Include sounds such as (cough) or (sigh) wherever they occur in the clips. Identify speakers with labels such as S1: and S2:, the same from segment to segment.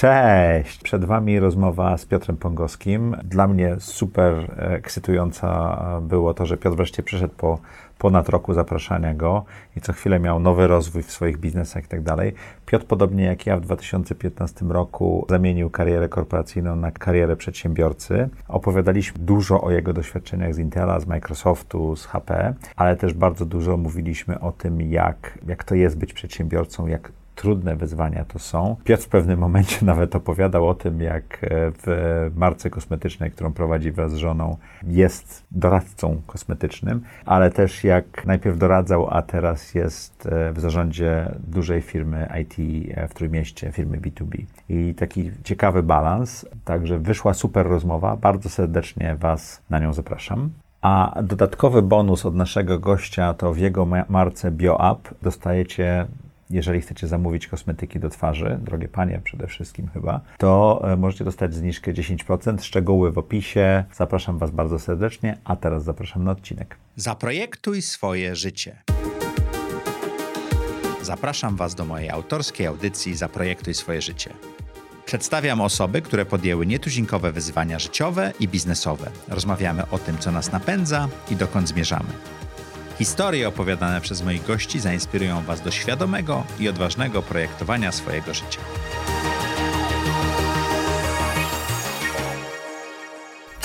S1: Cześć! Przed Wami rozmowa z Piotrem Pongowskim. Dla mnie super ekscytująca było to, że Piotr wreszcie przyszedł po ponad roku zapraszania go i co chwilę miał nowy rozwój w swoich biznesach i tak dalej. Piotr, podobnie jak ja w 2015 roku, zamienił karierę korporacyjną na karierę przedsiębiorcy. Opowiadaliśmy dużo o jego doświadczeniach z Intela, z Microsoftu, z HP, ale też bardzo dużo mówiliśmy o tym, jak, jak to jest być przedsiębiorcą, jak trudne wyzwania to są. Piotr w pewnym momencie (laughs) nawet opowiadał o tym, jak e, w marce kosmetycznej, którą prowadzi wraz z żoną, jest doradcą kosmetycznym, ale też jak najpierw doradzał, a teraz jest e, w zarządzie dużej firmy IT e, w Trójmieście, firmy B2B. I taki ciekawy balans, także wyszła super rozmowa. Bardzo serdecznie Was na nią zapraszam. A dodatkowy bonus od naszego gościa to w jego marce BioUp dostajecie jeżeli chcecie zamówić kosmetyki do twarzy, drogie panie przede wszystkim chyba, to e, możecie dostać zniżkę 10%. Szczegóły w opisie. Zapraszam Was bardzo serdecznie, a teraz zapraszam na odcinek.
S2: Zaprojektuj swoje życie. Zapraszam Was do mojej autorskiej audycji Zaprojektuj swoje życie. Przedstawiam osoby, które podjęły nietuzinkowe wyzwania życiowe i biznesowe. Rozmawiamy o tym, co nas napędza i dokąd zmierzamy. Historie opowiadane przez moich gości zainspirują Was do świadomego i odważnego projektowania swojego życia.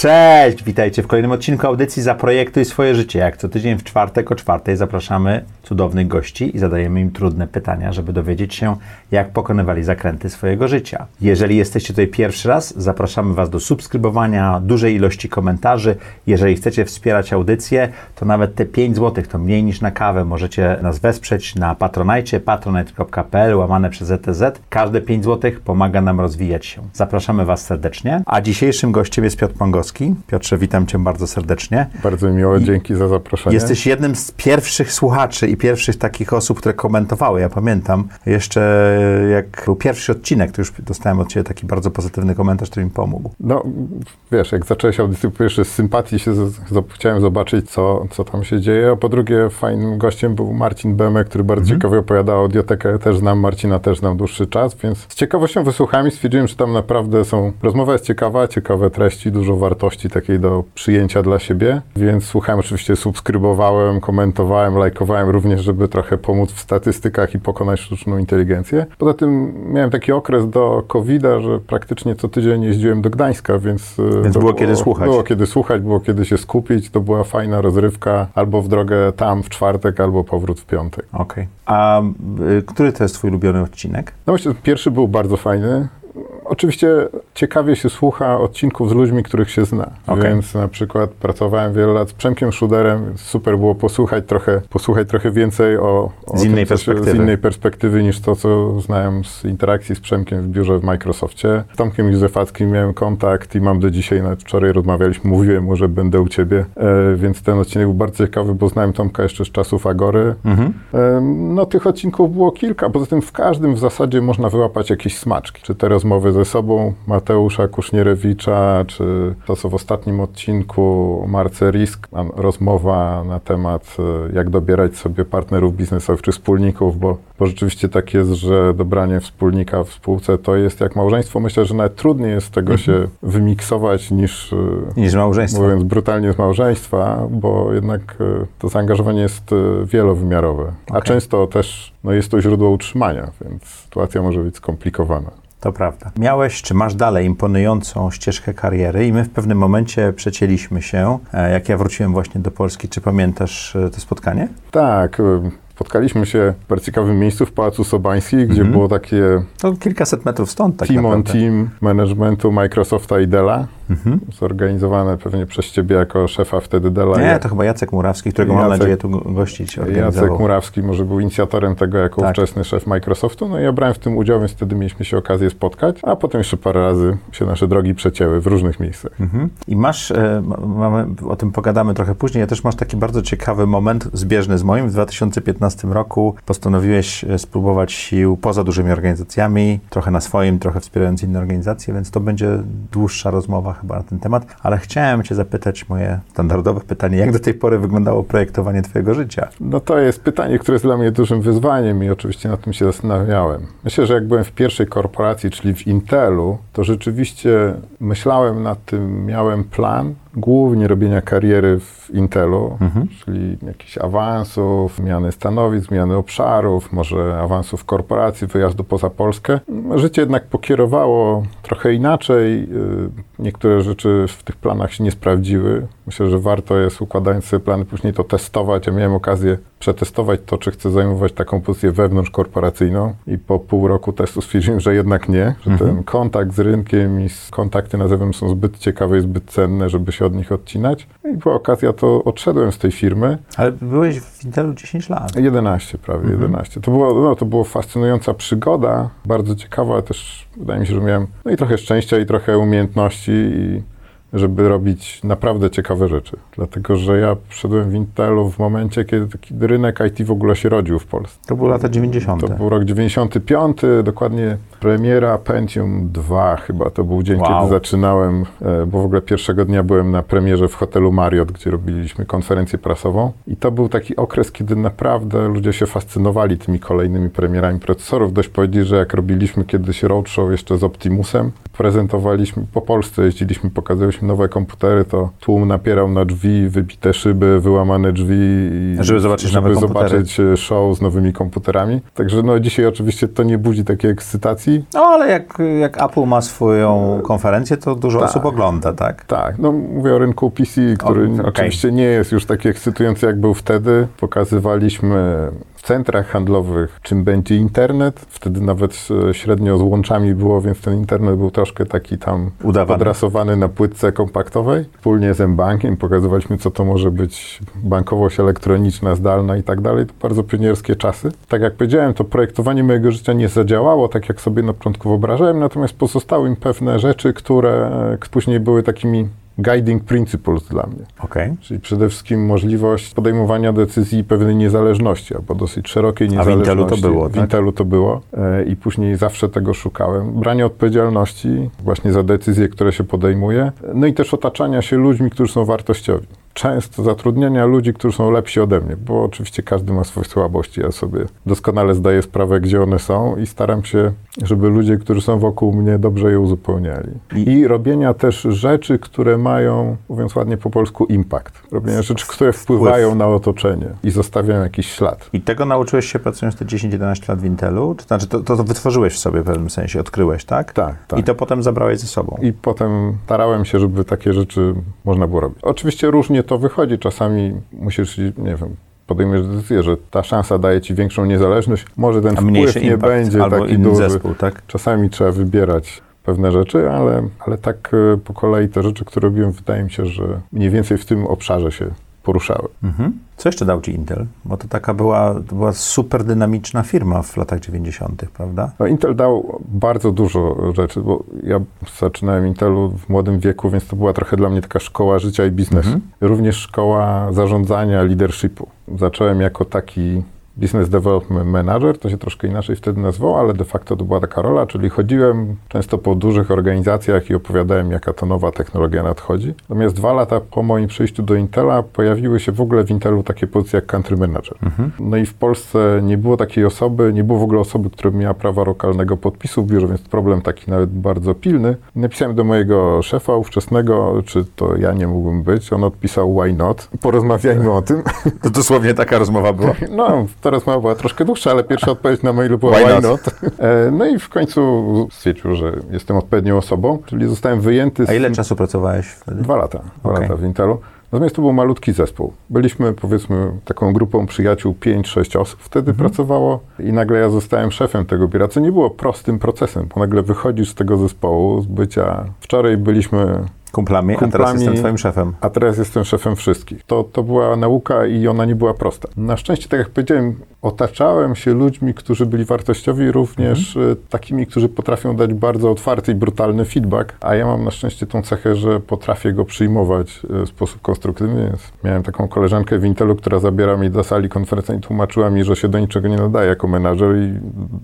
S1: Cześć, witajcie w kolejnym odcinku audycji Zaprojektuj swoje życie. Jak co tydzień w czwartek o czwartej zapraszamy cudownych gości i zadajemy im trudne pytania, żeby dowiedzieć się, jak pokonywali zakręty swojego życia. Jeżeli jesteście tutaj pierwszy raz, zapraszamy Was do subskrybowania, dużej ilości komentarzy. Jeżeli chcecie wspierać audycję, to nawet te 5 zł, to mniej niż na kawę, możecie nas wesprzeć na patronajcie, patronite.pl, łamane przez ETZ. Każde 5 zł pomaga nam rozwijać się. Zapraszamy Was serdecznie. A dzisiejszym gościem jest Piotr Pongowski. Piotrze, witam Cię bardzo serdecznie.
S3: Bardzo mi miło, dzięki za zaproszenie.
S1: Jesteś jednym z pierwszych słuchaczy i pierwszych takich osób, które komentowały. Ja pamiętam jeszcze jak był pierwszy odcinek, to już dostałem od Ciebie taki bardzo pozytywny komentarz, który mi pomógł.
S3: No, wiesz, jak zacząłeś audycję, po pierwsze z sympatii się z, z, chciałem zobaczyć, co, co tam się dzieje, a po drugie fajnym gościem był Marcin Bemek, który bardzo mhm. ciekawie opowiadał o audiotekę. Też znam Marcina, też znam dłuższy czas, więc z ciekawością wysłuchałem i stwierdziłem, że tam naprawdę są, rozmowa jest ciekawa, ciekawe treści, dużo wartości takiej do przyjęcia dla siebie, więc słuchałem, oczywiście subskrybowałem, komentowałem, lajkowałem również, żeby trochę pomóc w statystykach i pokonać sztuczną inteligencję. Poza tym miałem taki okres do COVID-a, że praktycznie co tydzień jeździłem do Gdańska, więc...
S1: E, więc było, było kiedy słuchać.
S3: Było kiedy słuchać, było kiedy się skupić. To była fajna rozrywka, albo w drogę tam w czwartek, albo powrót w piątek.
S1: Okej. Okay. A y, który to jest twój ulubiony odcinek?
S3: No myślę, pierwszy był bardzo fajny oczywiście ciekawie się słucha odcinków z ludźmi, których się zna. Okay. Więc na przykład pracowałem wiele lat z Przemkiem Szuderem, super było posłuchać trochę, posłuchać trochę więcej o, o
S1: z, innej tym, perspektywy.
S3: z innej perspektywy niż to, co znałem z interakcji z Przemkiem w biurze w Microsoftie. Z Tomkiem Józefackim miałem kontakt i mam do dzisiaj, nawet wczoraj rozmawialiśmy, mówiłem mu, że będę u ciebie, e, więc ten odcinek był bardzo ciekawy, bo znałem Tomka jeszcze z czasów Agory. Mhm. E, no tych odcinków było kilka, poza tym w każdym w zasadzie można wyłapać jakieś smaczki. Czy te rozmowy ze sobą Mateusza Kusznierewicza, czy to, co w ostatnim odcinku Marce Risk, rozmowa na temat, e, jak dobierać sobie partnerów biznesowych czy wspólników, bo, bo rzeczywiście tak jest, że dobranie wspólnika w spółce to jest jak małżeństwo. Myślę, że nawet trudniej jest tego mhm. się wymiksować niż, e,
S1: niż małżeństwo.
S3: Mówiąc brutalnie z małżeństwa, bo jednak e, to zaangażowanie jest wielowymiarowe, okay. a często też no, jest to źródło utrzymania, więc sytuacja może być skomplikowana.
S1: To prawda. Miałeś, czy masz dalej imponującą ścieżkę kariery i my w pewnym momencie przecięliśmy się, e, jak ja wróciłem właśnie do Polski. Czy pamiętasz e, to spotkanie?
S3: Tak. Spotkaliśmy się w bardzo ciekawym miejscu w Pałacu Sobański, gdzie mm -hmm. było takie...
S1: To kilkaset metrów stąd tak
S3: Team
S1: naprawdę.
S3: on team managementu Microsofta i Della. Mhm. Zorganizowane pewnie przez ciebie jako szefa wtedy Dela.
S1: Nie, to chyba Jacek Murawski, którego Jacek, mam nadzieję tu gościć.
S3: Jacek Murawski może był inicjatorem tego jako tak. ówczesny szef Microsoftu. No i ja brałem w tym udział, więc wtedy mieliśmy się okazję spotkać, a potem jeszcze parę razy się nasze drogi przecięły w różnych miejscach. Mhm.
S1: I masz, e, mamy, o tym pogadamy trochę później, ja też masz taki bardzo ciekawy moment zbieżny z moim. W 2015 roku postanowiłeś e, spróbować sił poza dużymi organizacjami, trochę na swoim, trochę wspierając inne organizacje, więc to będzie dłuższa rozmowa chyba na ten temat, ale chciałem Cię zapytać moje standardowe pytanie, jak do tej pory wyglądało projektowanie Twojego życia?
S3: No to jest pytanie, które jest dla mnie dużym wyzwaniem i oczywiście nad tym się zastanawiałem. Myślę, że jak byłem w pierwszej korporacji, czyli w Intelu, to rzeczywiście myślałem nad tym, miałem plan, głównie robienia kariery w Intelu, mhm. czyli jakichś awansów, zmiany stanowisk, zmiany obszarów, może awansów korporacji, wyjazdu poza Polskę. Życie jednak pokierowało trochę inaczej. Y, niektóre rzeczy w tych planach się nie sprawdziły. Myślę, że warto jest układając sobie plany później to testować. Ja miałem okazję przetestować to, czy chcę zajmować taką pozycję wewnątrzkorporacyjną i po pół roku testu stwierdziłem, że jednak nie, że mhm. ten kontakt z rynkiem i kontakty na zewnątrz są zbyt ciekawe i zbyt cenne, żeby się od nich odcinać. I była okazja, to odszedłem z tej firmy.
S1: Ale byłeś w Intelu 10 lat.
S3: 11 prawie, mhm. 11. To było, no, to było fascynująca przygoda, bardzo ciekawa, ale też wydaje mi się, że miałem no i trochę szczęścia i trochę umiejętności i żeby robić naprawdę ciekawe rzeczy. Dlatego, że ja przyszedłem w Intelu w momencie, kiedy taki rynek IT w ogóle się rodził w Polsce.
S1: To były lata 90.
S3: To był rok 95, dokładnie premiera Pentium 2 chyba. To był dzień, wow. kiedy zaczynałem, e, bo w ogóle pierwszego dnia byłem na premierze w hotelu Marriott, gdzie robiliśmy konferencję prasową. I to był taki okres, kiedy naprawdę ludzie się fascynowali tymi kolejnymi premierami procesorów. Dość powiedzieć, że jak robiliśmy kiedyś roadshow jeszcze z Optimusem, prezentowaliśmy po Polsce, jeździliśmy, pokazywaliśmy nowe komputery, to tłum napierał na drzwi, wybite szyby, wyłamane drzwi. I
S1: żeby zobaczyć żeby nowe
S3: zobaczyć e, show z nowymi komputerami. Także no dzisiaj oczywiście to nie budzi takiej ekscytacji.
S1: No ale jak, jak Apple ma swoją konferencję, to dużo tak, osób ogląda, tak?
S3: Tak. No mówię o rynku PC, który o, okay. oczywiście nie jest już taki ekscytujący jak był wtedy. Pokazywaliśmy centrach handlowych, czym będzie internet. Wtedy nawet e, średnio z łączami było, więc ten internet był troszkę taki tam Udawany. podrasowany na płytce kompaktowej. Wspólnie z M-Bankiem pokazywaliśmy, co to może być bankowość elektroniczna, zdalna i tak dalej. To bardzo pionierskie czasy. Tak jak powiedziałem, to projektowanie mojego życia nie zadziałało tak, jak sobie na początku wyobrażałem, natomiast pozostały mi pewne rzeczy, które e, później były takimi guiding principles dla mnie.
S1: Okay.
S3: Czyli przede wszystkim możliwość podejmowania decyzji pewnej niezależności, albo dosyć szerokiej niezależności.
S1: A w Intelu to było,
S3: tak? W Intelu to było e, i później zawsze tego szukałem. Branie odpowiedzialności właśnie za decyzje, które się podejmuje, no i też otaczania się ludźmi, którzy są wartościowi często zatrudniania ludzi, którzy są lepsi ode mnie, bo oczywiście każdy ma swoje słabości. Ja sobie doskonale zdaję sprawę, gdzie one są i staram się, żeby ludzie, którzy są wokół mnie, dobrze je uzupełniali. I, I robienia też rzeczy, które mają, mówiąc ładnie po polsku, impact. Robienia rzeczy, które wpływają Wpływ. na otoczenie i zostawiają jakiś ślad.
S1: I tego nauczyłeś się pracując te 10-11 lat w Intelu? To znaczy, to, to, wytworzyłeś w sobie w pewnym sensie, odkryłeś, tak?
S3: Tak, tak.
S1: I to potem zabrałeś ze sobą?
S3: I potem starałem się, żeby takie rzeczy można było robić. Oczywiście różnie to wychodzi. Czasami musisz, nie wiem, podejmiesz decyzję, że ta szansa daje ci większą niezależność, może ten wpływ nie będzie taki duży. Zespół, tak? Czasami trzeba wybierać pewne rzeczy, ale, ale tak e, po kolei te rzeczy, które robiłem, wydaje mi się, że mniej więcej w tym obszarze się poruszały.
S1: Mhm. Co jeszcze dał Ci Intel? Bo to taka była, to była super dynamiczna firma w latach 90., prawda?
S3: No, Intel dał bardzo dużo rzeczy, bo ja zaczynałem Intelu w młodym wieku, więc to była trochę dla mnie taka szkoła życia i biznesu. Mhm. Również szkoła zarządzania, leadershipu. Zacząłem jako taki Business Development Manager, to się troszkę inaczej wtedy nazywało, ale de facto to była taka rola, czyli chodziłem często po dużych organizacjach i opowiadałem, jaka to nowa technologia nadchodzi. Natomiast dwa lata po moim przyjściu do Intela pojawiły się w ogóle w Intelu takie pozycje jak Country Manager. Mhm. No i w Polsce nie było takiej osoby, nie było w ogóle osoby, która miała prawa lokalnego podpisu w biurze, więc problem taki nawet bardzo pilny. Napisałem do mojego szefa ówczesnego, czy to ja nie mógłbym być. On odpisał why not. Porozmawiajmy o tym.
S1: To dosłownie taka rozmowa była? (laughs)
S3: No, ta rozmowa była troszkę dłuższa, ale pierwsza odpowiedź na mailu była why, why not? not? E, no i w końcu stwierdził, że jestem odpowiednią osobą, czyli zostałem wyjęty
S1: z... A ile czasu pracowałeś wtedy?
S3: Dwa lata. Dwa okay. lata w Intelu. Natomiast to był malutki zespół. Byliśmy, powiedzmy, taką grupą przyjaciół, 5-6 osób wtedy mhm. pracowało i nagle ja zostałem szefem tego biura, co nie było prostym procesem, bo nagle wychodzisz z tego zespołu, z bycia... Wczoraj byliśmy
S1: kumplami, kumplami, a teraz jestem twoim szefem.
S3: A teraz jestem szefem wszystkich. To, to była nauka i ona nie była prosta. Na szczęście, tak jak powiedziałem, otaczałem się ludźmi, którzy byli wartościowi, również mhm. E, takimi, którzy potrafią dać bardzo otwarty i brutalny feedback, a ja mam na szczęście tą cechę, że potrafię go przyjmować e, w sposób konstruktywny. Więc miałem taką koleżankę w Intelu, która zabiera mnie do sali konferencyjnej i tłumaczyła mi, że się do niczego nie nadaje jako menadżer i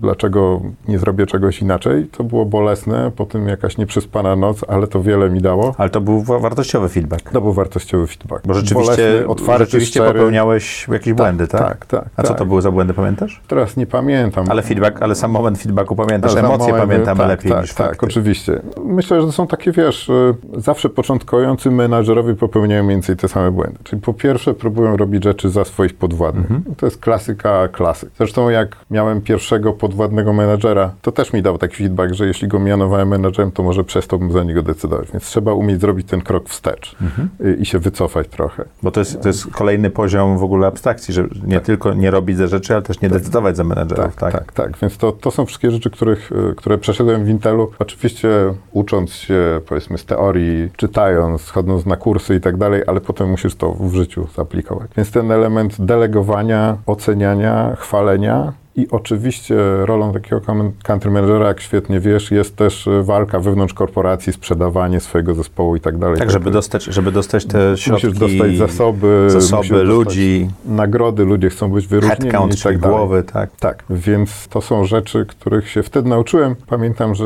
S3: dlaczego nie zrobię czegoś inaczej. To było bolesne, potem jakaś nieprzespana noc, ale to wiele mi dało.
S1: Ale to był wa- wartościowy feedback.
S3: To był wartościowy feedback.
S1: Bo rzeczywiście,
S3: Bolesny, otwarty,
S1: rzeczywiście
S3: szczery.
S1: popełniałeś jakieś błędy, tak?
S3: Tak, tak.
S1: A co
S3: tak.
S1: to były za błędy, pamiętasz?
S3: Teraz nie pamiętam.
S1: Ale feedback, ale sam moment feedbacku pamiętasz,
S3: Ale
S1: emocje
S3: moment,
S1: pamiętamy
S3: tak,
S1: lepiej
S3: tak,
S1: niż
S3: Tak,
S1: fakty.
S3: oczywiście. Myślę, że to są takie, wiesz, y, zawsze początkujący menadżerowie popełniają mniej więcej te same błędy. Czyli po pierwsze próbują robić rzeczy za swoich podwładnych.
S1: Mhm.
S3: To jest klasyka klasyk. Zresztą jak miałem pierwszego podwładnego menadżera, to też mi dał taki feedback, że jeśli go mianowałem menadżerem, to może przestałbym za niego decydować. Więc trzeba umieć zrobić ten krok wstecz
S1: Mhm.
S3: i się wycofać trochę.
S1: Bo to jest, to jest kolejny poziom w ogóle abstrakcji, że nie tylko nie robić za rzeczy, ale też nie decydować za menedżerów,
S3: Tak,
S1: tak?
S3: tak, tak. Więc to, to są wszystkie rzeczy, których, y, które przeszedłem w Intelu. Oczywiście ucząc się, powiedzmy, z teorii, czytając, chodząc na kursy i tak dalej, ale potem musisz to w życiu zaaplikować. Więc ten element delegowania, oceniania, chwalenia i oczywiście rolą takiego country managera, jak świetnie wiesz, jest też y, walka wewnątrz korporacji, sprzedawanie swojego zespołu i tak dalej.
S1: Tak, żeby dostać, żeby dostać te środki,
S3: Musisz dostać zasoby,
S1: zasoby ludzi,
S3: nagrody, ludzie chcą być wyróżnieni
S1: headcount,
S3: i tak dalej.
S1: głowy, tak?
S3: Tak, więc to są rzeczy, których się wtedy nauczyłem. Pamiętam, że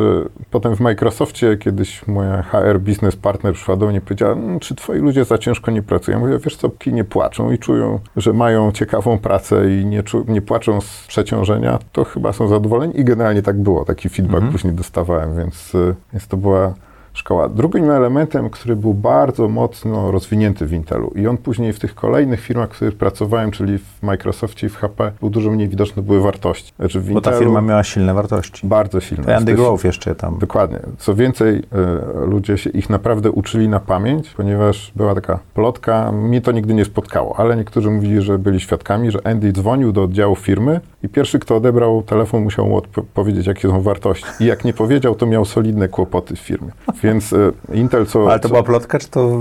S3: potem w Microsoftie kiedyś moja HR business partner przyszła do mnie i powiedziała, "Mm, czy twoi ludzie za ciężko nie pracują? Ja mówię, wiesz co, nie płaczą i czują, że mają ciekawą pracę i nie, nie płaczą z przeciążenia, to chyba są zadowoleni i generalnie tak było. Taki feedback później dostawałem, więc, y, więc to była szkoła. Drugim elementem, który był bardzo mocno rozwinięty w Intelu i on później w tych kolejnych firmach, w których pracowałem, czyli w Microsoftie i w HP, był dużo mniej widoczny, były wartości. Znaczy w
S1: Bo ta
S3: Intelu
S1: firma miała silne wartości.
S3: bardzo silne.
S1: Andy Grove jeszcze tam.
S3: Dokładnie. Co więcej, y, ludzie się ich naprawdę uczyli na pamięć, ponieważ była taka plotka, mnie to nigdy nie spotkało, ale niektórzy mówili, że byli świadkami, że Andy dzwonił do oddziału firmy i pierwszy, kto odebrał telefon, musiał mu odpo- powiedzieć, jakie są wartości. I jak nie powiedział, to miał solidne kłopoty w firmie. Więc y, Intel co...
S1: Ale to
S3: co,
S1: była plotka, czy to...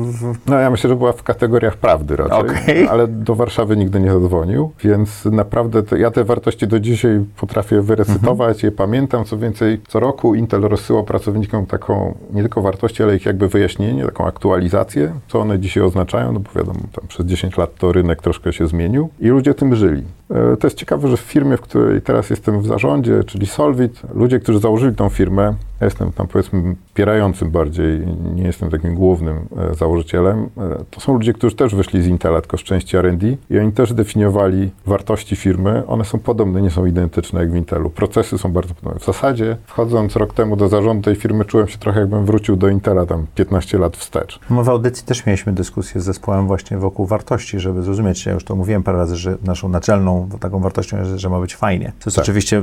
S3: No ja myślę, że była w kategoriach prawdy raczej,
S1: Okej.
S3: ale do Warszawy nigdy nie zadzwonił, więc naprawdę te, ja te wartości do dzisiaj potrafię wyrecytować, je pamiętam. Co więcej, co roku Intel rozsyłał pracownikom taką nie tylko wartości, ale ich jakby wyjaśnienie, taką aktualizację, co one dzisiaj oznaczają, no bo wiadomo, tam przez 10 lat to rynek troszkę się zmienił i ludzie tym żyli. E, To jest ciekawe, że w firmie, w której teraz jestem w zarządzie, czyli Solvit, ludzie, którzy założyli tą firmę, ja jestem tam powiedzmy wspierającym bardziej, nie jestem takim głównym e, założycielem, e, to są ludzie, którzy też wyszli z Intela, tylko z części R&D i oni też definiowali wartości firmy. One są podobne, nie są identyczne jak w Intelu. Procesy są bardzo podobne. W zasadzie wchodząc rok temu do zarządu tej firmy czułem się trochę jakbym wrócił do Intela tam 15 lat wstecz.
S1: W audycji też mieliśmy dyskusję z zespołem właśnie wokół wartości, żeby zrozumieć, ja już to mówiłem parę razy, że naszą naczelną taką wartością jest, że ma być fajnie. To
S3: Tak.
S1: oczywiście,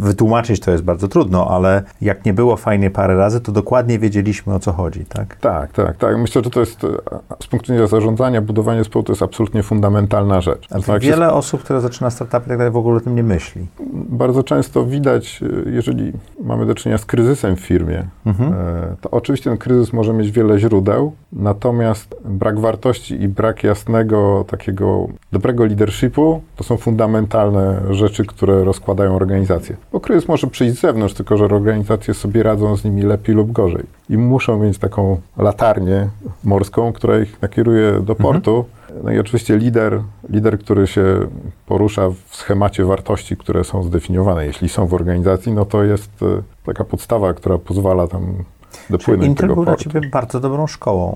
S1: wytłumaczyć to jest bardzo trudno, ale jak nie było fajnie parę razy, to dokładnie wiedzieliśmy o co chodzi, tak?
S3: Tak, tak, tak. Myślę, że to jest z punktu widzenia zarządzania, budowanie zespołu to jest absolutnie fundamentalna rzecz. Się
S1: wiele osób, które zaczyna startupy tak dalej, w ogóle o tym nie myśli.
S3: bardzo często widać, jeżeli mamy do czynienia z kryzysem w firmie,
S1: Mhm.
S3: e, to oczywiście ten kryzys może mieć wiele źródeł, natomiast brak wartości i brak jasnego, takiego dobrego leadershipu to są fundamentalne rzeczy, które rozkładają organizację. Bo kryzys może przyjść z zewnątrz, tylko że organizacje sobie radzą z nimi lepiej lub gorzej. I muszą mieć taką latarnię morską, która ich nakieruje do portu. No i oczywiście lider, lider, który się porusza w schemacie wartości, które są zdefiniowane. Jeśli są w organizacji, no to jest e, taka podstawa, która pozwala tam dopłynąć
S1: Intel
S3: tego
S1: był dla
S3: portu.
S1: Ciebie bardzo dobrą szkołą.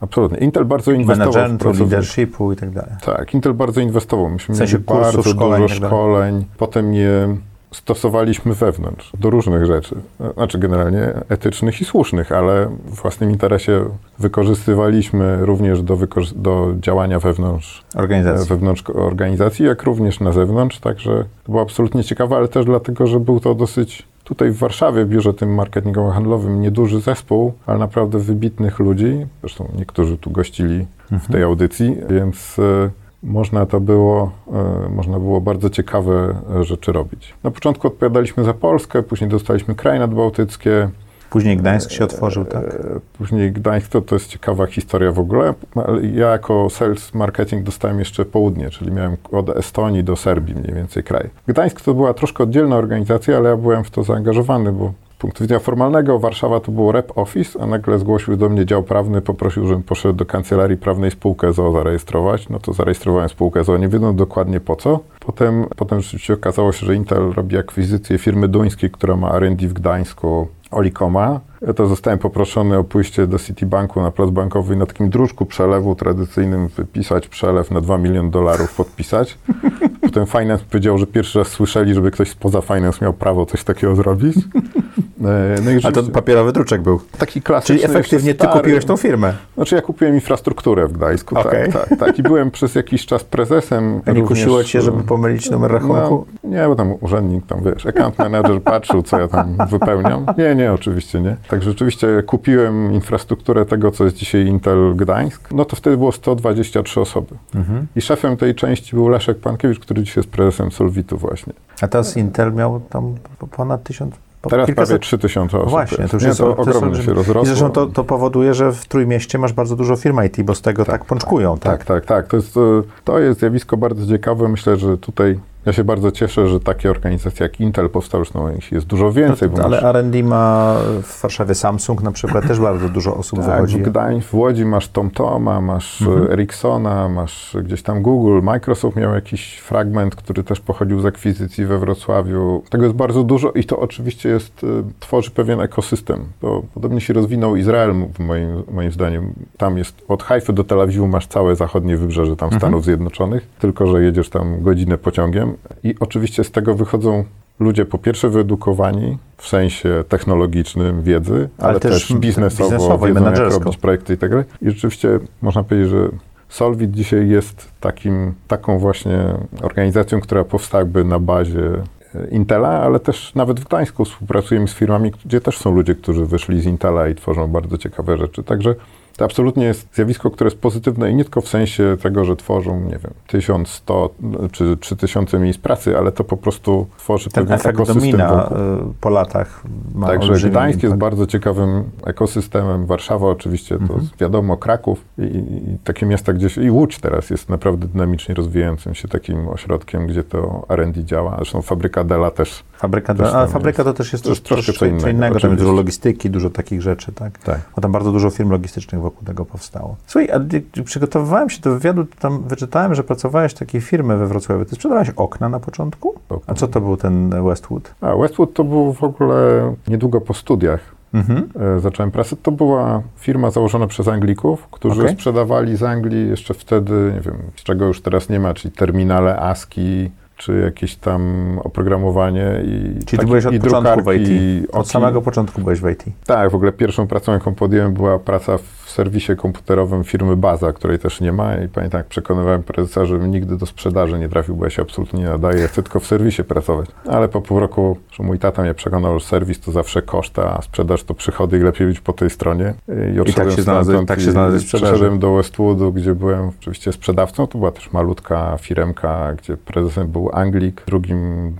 S3: Absolutnie. Intel bardzo inwestował w
S1: Managementu,
S3: pracowników.
S1: leadershipu i tak dalej.
S3: Tak, Intel bardzo inwestował. Myśmy
S1: W sensie
S3: mieli
S1: kursów,
S3: bardzo
S1: szkoleń
S3: dużo
S1: tak dalej.
S3: szkoleń. Potem je stosowaliśmy wewnątrz do różnych rzeczy. Znaczy generalnie etycznych i słusznych, ale w własnym interesie wykorzystywaliśmy również do, wykorzy- do działania wewnątrz
S1: Organizacji.
S3: wewnątrz organizacji, jak również na zewnątrz, także to było absolutnie ciekawe, ale też dlatego, że był to dosyć tutaj w Warszawie, w biurze tym marketingowo-handlowym, nieduży zespół, ale naprawdę wybitnych ludzi, zresztą niektórzy tu gościli w tej audycji, więc e, można to było, e, można było bardzo ciekawe e, rzeczy robić. Na początku odpowiadaliśmy za Polskę, później dostaliśmy kraje nadbałtyckie,
S1: Później Gdańsk się otworzył, tak?
S3: E, Później Gdańsk to, to jest ciekawa historia w ogóle, ale ja jako sales marketing dostałem jeszcze południe, czyli miałem od Estonii do Serbii mniej więcej kraj. Gdańsk to była troszkę oddzielna organizacja, ale ja byłem w to zaangażowany, bo punktu widzenia formalnego Warszawa to było rep office, a nagle zgłosił do mnie dział prawny, poprosił, żebym poszedł do kancelarii prawnej spółkę ZOO zarejestrować. No to zarejestrowałem spółkę ZOO, nie wiedząc dokładnie po co. Potem, potem rzeczywiście okazało się, że Intel robi akwizycję firmy duńskiej, która ma R&D w Gdańsku, Olikoma. To zostałem poproszony o pójście do Citibanku na plac bankowy i na takim dróżku przelewu tradycyjnym wypisać przelew na 2 miliony dolarów, podpisać. (laughs) Potem finance powiedział, że pierwszy raz słyszeli, żeby ktoś spoza finance miał prawo coś takiego zrobić.
S1: E, no i A to papierowy druczek był.
S3: Taki klasyczny.
S1: Czyli efektywnie ty kupiłeś tą firmę.
S3: Znaczy ja kupiłem infrastrukturę w Gdańsku, okay. tak, tak, tak. I byłem przez jakiś czas prezesem.
S1: A nie również, kusiło cię, żeby pomylić numer rachunku?
S3: No, nie, bo tam urzędnik, tam wiesz, account manager patrzył, co ja tam wypełniam. Nie, nie, oczywiście nie. Tak rzeczywiście kupiłem infrastrukturę tego, co jest dzisiaj Intel Gdańsk. No to wtedy było 123 osoby. Mhm. I szefem tej części był Leszek Pankiewicz, który dzisiaj jest prezesem Solvitu właśnie.
S1: A teraz Intel miał tam ponad tysiąc
S3: Teraz kilkaset... prawie 3000 osób.
S1: Właśnie, to już jest,
S3: to ogromnie się rozrosło.
S1: I zresztą to, to, powoduje, że w Trójmieście masz bardzo dużo firm IT, bo z tego tak, tak pączkują.
S3: Tak, tak, tak. tak. To, jest, to jest zjawisko bardzo ciekawe. Myślę, że tutaj ja się bardzo cieszę, że takie organizacje jak Intel powstały, no ich jest dużo więcej.
S1: Ale masz... R&D ma w Warszawie Samsung na przykład, też bardzo dużo osób tak, wychodzi.
S3: w Gdańsku, w Łodzi masz TomToma, masz mhm. Ericssona, masz gdzieś tam Google, Microsoft miał jakiś fragment, który też pochodził z akwizycji we Wrocławiu. Tego jest bardzo dużo i to oczywiście jest, y, tworzy pewien ekosystem. To podobnie się rozwinął Izrael, moim, moim zdaniem. Tam jest, od Haify do Tel Awiwu masz całe zachodnie wybrzeże tam mhm. Stanów Zjednoczonych, tylko że jedziesz tam godzinę pociągiem i oczywiście z tego wychodzą ludzie po pierwsze wyedukowani w sensie technologicznym wiedzy, ale, ale też, też biznesowo, biznesowo wiedzą jak robić projekty i tak dalej. I rzeczywiście można powiedzieć, że Solvit dzisiaj jest takim, taką właśnie organizacją, która powstała na bazie Intela, ale też nawet w Gdańsku współpracujemy z firmami, gdzie też są ludzie, którzy wyszli z Intela i tworzą bardzo ciekawe rzeczy. Także to absolutnie jest zjawisko, które jest pozytywne i nie tylko w sensie tego, że tworzą, nie wiem, 1100 czy 3000 miejsc pracy, ale to po prostu tworzy
S1: Ten pewien efekt ekosystem. domina wokół. Y, po latach
S3: ma Także Gdańsk impact. jest bardzo ciekawym ekosystemem. Warszawa oczywiście, to mhm. wiadomo, Kraków i, i, takie miasta gdzieś, i Łódź teraz jest naprawdę dynamicznie rozwijającym się takim ośrodkiem, gdzie to R&D działa. Zresztą fabryka Dela też
S1: Fabryka, a fabryka jest, to też jest to troszkę, co innego. Tam jest dużo logistyki, dużo takich rzeczy, tak? tak. Bo tam bardzo dużo firm logistycznych wokół tego powstało. Słuchaj, a przygotowywałem się do wywiadu, tam wyczytałem, że pracowałeś w takiej firmy we Wrocławiu. Ty sprzedawałeś okna na początku? A co to był ten Westwood?
S3: A Westwood to był w ogóle niedługo po studiach. Mhm. E, zacząłem pracę. To była firma założona przez Anglików, którzy okay. sprzedawali z Anglii jeszcze wtedy, nie wiem, z czego już teraz nie ma, czyli terminale ASCII, czy jakieś tam oprogramowanie i
S1: Czyli ty byłeś od początku w IT? Od samego początku byłeś w IT?
S3: Tak, w ogóle pierwszą pracą, jaką podjąłem, była praca w serwisie komputerowym firmy Baza, której też nie ma i pamiętam, jak przekonywałem prezesa, żebym nigdy do sprzedaży nie trafił, bo ja się absolutnie nie nadaję, ja chcę tylko w serwisie pracować. Ale po pół roku, że mój tata mnie przekonał, że serwis to zawsze koszta, a sprzedaż to przychody i lepiej być po tej stronie.
S1: I, I tak się znalazłem, tak się znalazłem
S3: Przeszedłem do Westwoodu, gdzie byłem oczywiście sprzedawcą, to była też malutka firemka, gdzie prezesem był Anglik, drugim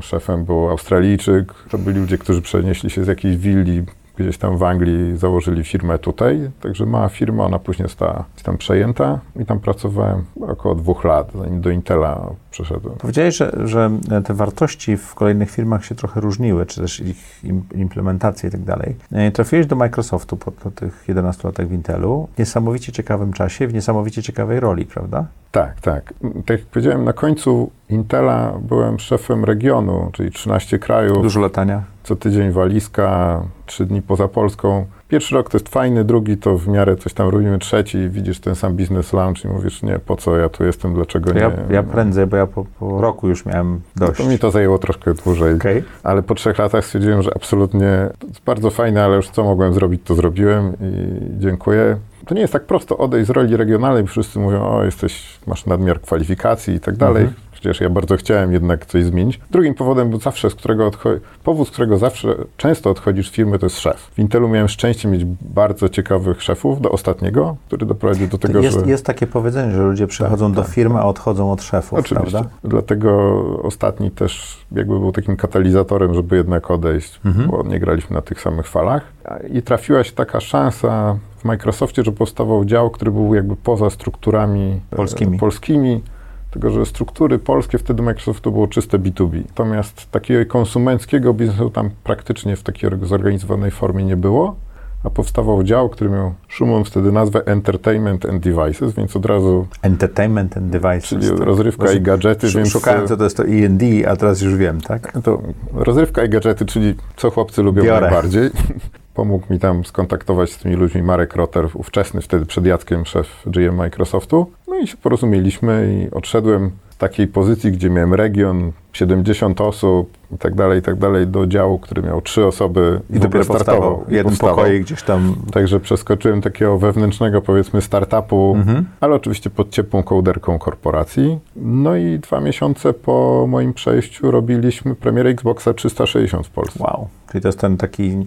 S3: szefem był Australijczyk. To byli ludzie, którzy przenieśli się z jakiejś willi gdzieś tam w Anglii założyli firmę tutaj, także mała firma, ona później została tam przejęta i tam pracowałem około dwóch lat, zanim do Intela przeszedłem.
S1: Powiedziałeś, że, że te wartości w kolejnych firmach się trochę różniły, czy też ich implementacje i tak dalej. E, trafiłeś do Microsoftu po, po tych 11 latach w Intelu w niesamowicie ciekawym czasie, w niesamowicie ciekawej roli, prawda?
S3: Tak, tak. Tak jak powiedziałem, na końcu Intela byłem szefem regionu, czyli 13 krajów.
S1: Dużo latania.
S3: Co tydzień walizka, trzy dni poza Polską. Pierwszy rok to jest fajny, drugi to w miarę coś tam robimy, trzeci widzisz ten sam biznes launch i mówisz, nie, po co ja tu jestem, dlaczego nie.
S1: Ja, ja prędzej, bo ja po, po, roku już miałem dość.
S3: No to mi to zajęło troszkę dłużej, okay. ale po trzech latach stwierdziłem, że absolutnie to jest bardzo fajne, ale już co mogłem zrobić, to zrobiłem i dziękuję. To nie jest tak prosto odejść z roli regionalnej, wszyscy mówią, o, jesteś, masz nadmiar kwalifikacji i tak dalej. Mhm. Przecież ja bardzo chciałem jednak coś zmienić. Drugim powodem był zawsze, z którego powód, z którego zawsze często odchodzisz z firmy, to jest szef. W Intelu miałem szczęście mieć bardzo ciekawych szefów do ostatniego, który doprowadził do tego,
S1: jest,
S3: że...
S1: Jest takie powiedzenie, że ludzie przychodzą tak, do tak, firmy, a odchodzą od szefów,
S3: Oczywiście.
S1: prawda?
S3: Dlatego ostatni też jakby był takim katalizatorem, żeby jednak odejść, mhm. bo nie graliśmy na tych samych falach. I trafiła się taka szansa w Microsoftie, że powstawał dział, który był jakby poza strukturami
S1: polskimi.
S3: polskimi tylko, że struktury polskie wtedy Microsoftu było czyste B2B. Natomiast takiego konsumenckiego biznesu tam praktycznie w takiej zorganizowanej formie nie było, a powstawał dział, który miał szumą wtedy nazwę Entertainment and Devices, więc od razu...
S1: Entertainment and Devices.
S3: Czyli tak. rozrywka i gadżety,
S1: więc... Szukałem, co to jest to E&D, a teraz już wiem, tak?
S3: To rozrywka i gadżety, czyli co chłopcy lubią Biorę. najbardziej. (laughs) pomógł mi tam skontaktować z tymi ludźmi Marek Rotter, ówczesny wtedy przed Jackiem szef GM Microsoftu. No i się porozumieliśmy i odszedłem z takiej pozycji, gdzie miałem region, 70 osób i tak dalej, i tak dalej, do działu, który miał trzy osoby
S1: I dopiero powstawał jeden
S3: powstawał.
S1: pokoik gdzieś tam.
S3: Także przeskoczyłem takiego wewnętrznego, powiedzmy, startupu,
S1: Mhm.
S3: ale oczywiście pod ciepłą kołderką korporacji. No i dwa miesiące po moim przejściu robiliśmy premierę Xboxa 360 w Polsce.
S1: Wow. Czyli to jest ten taki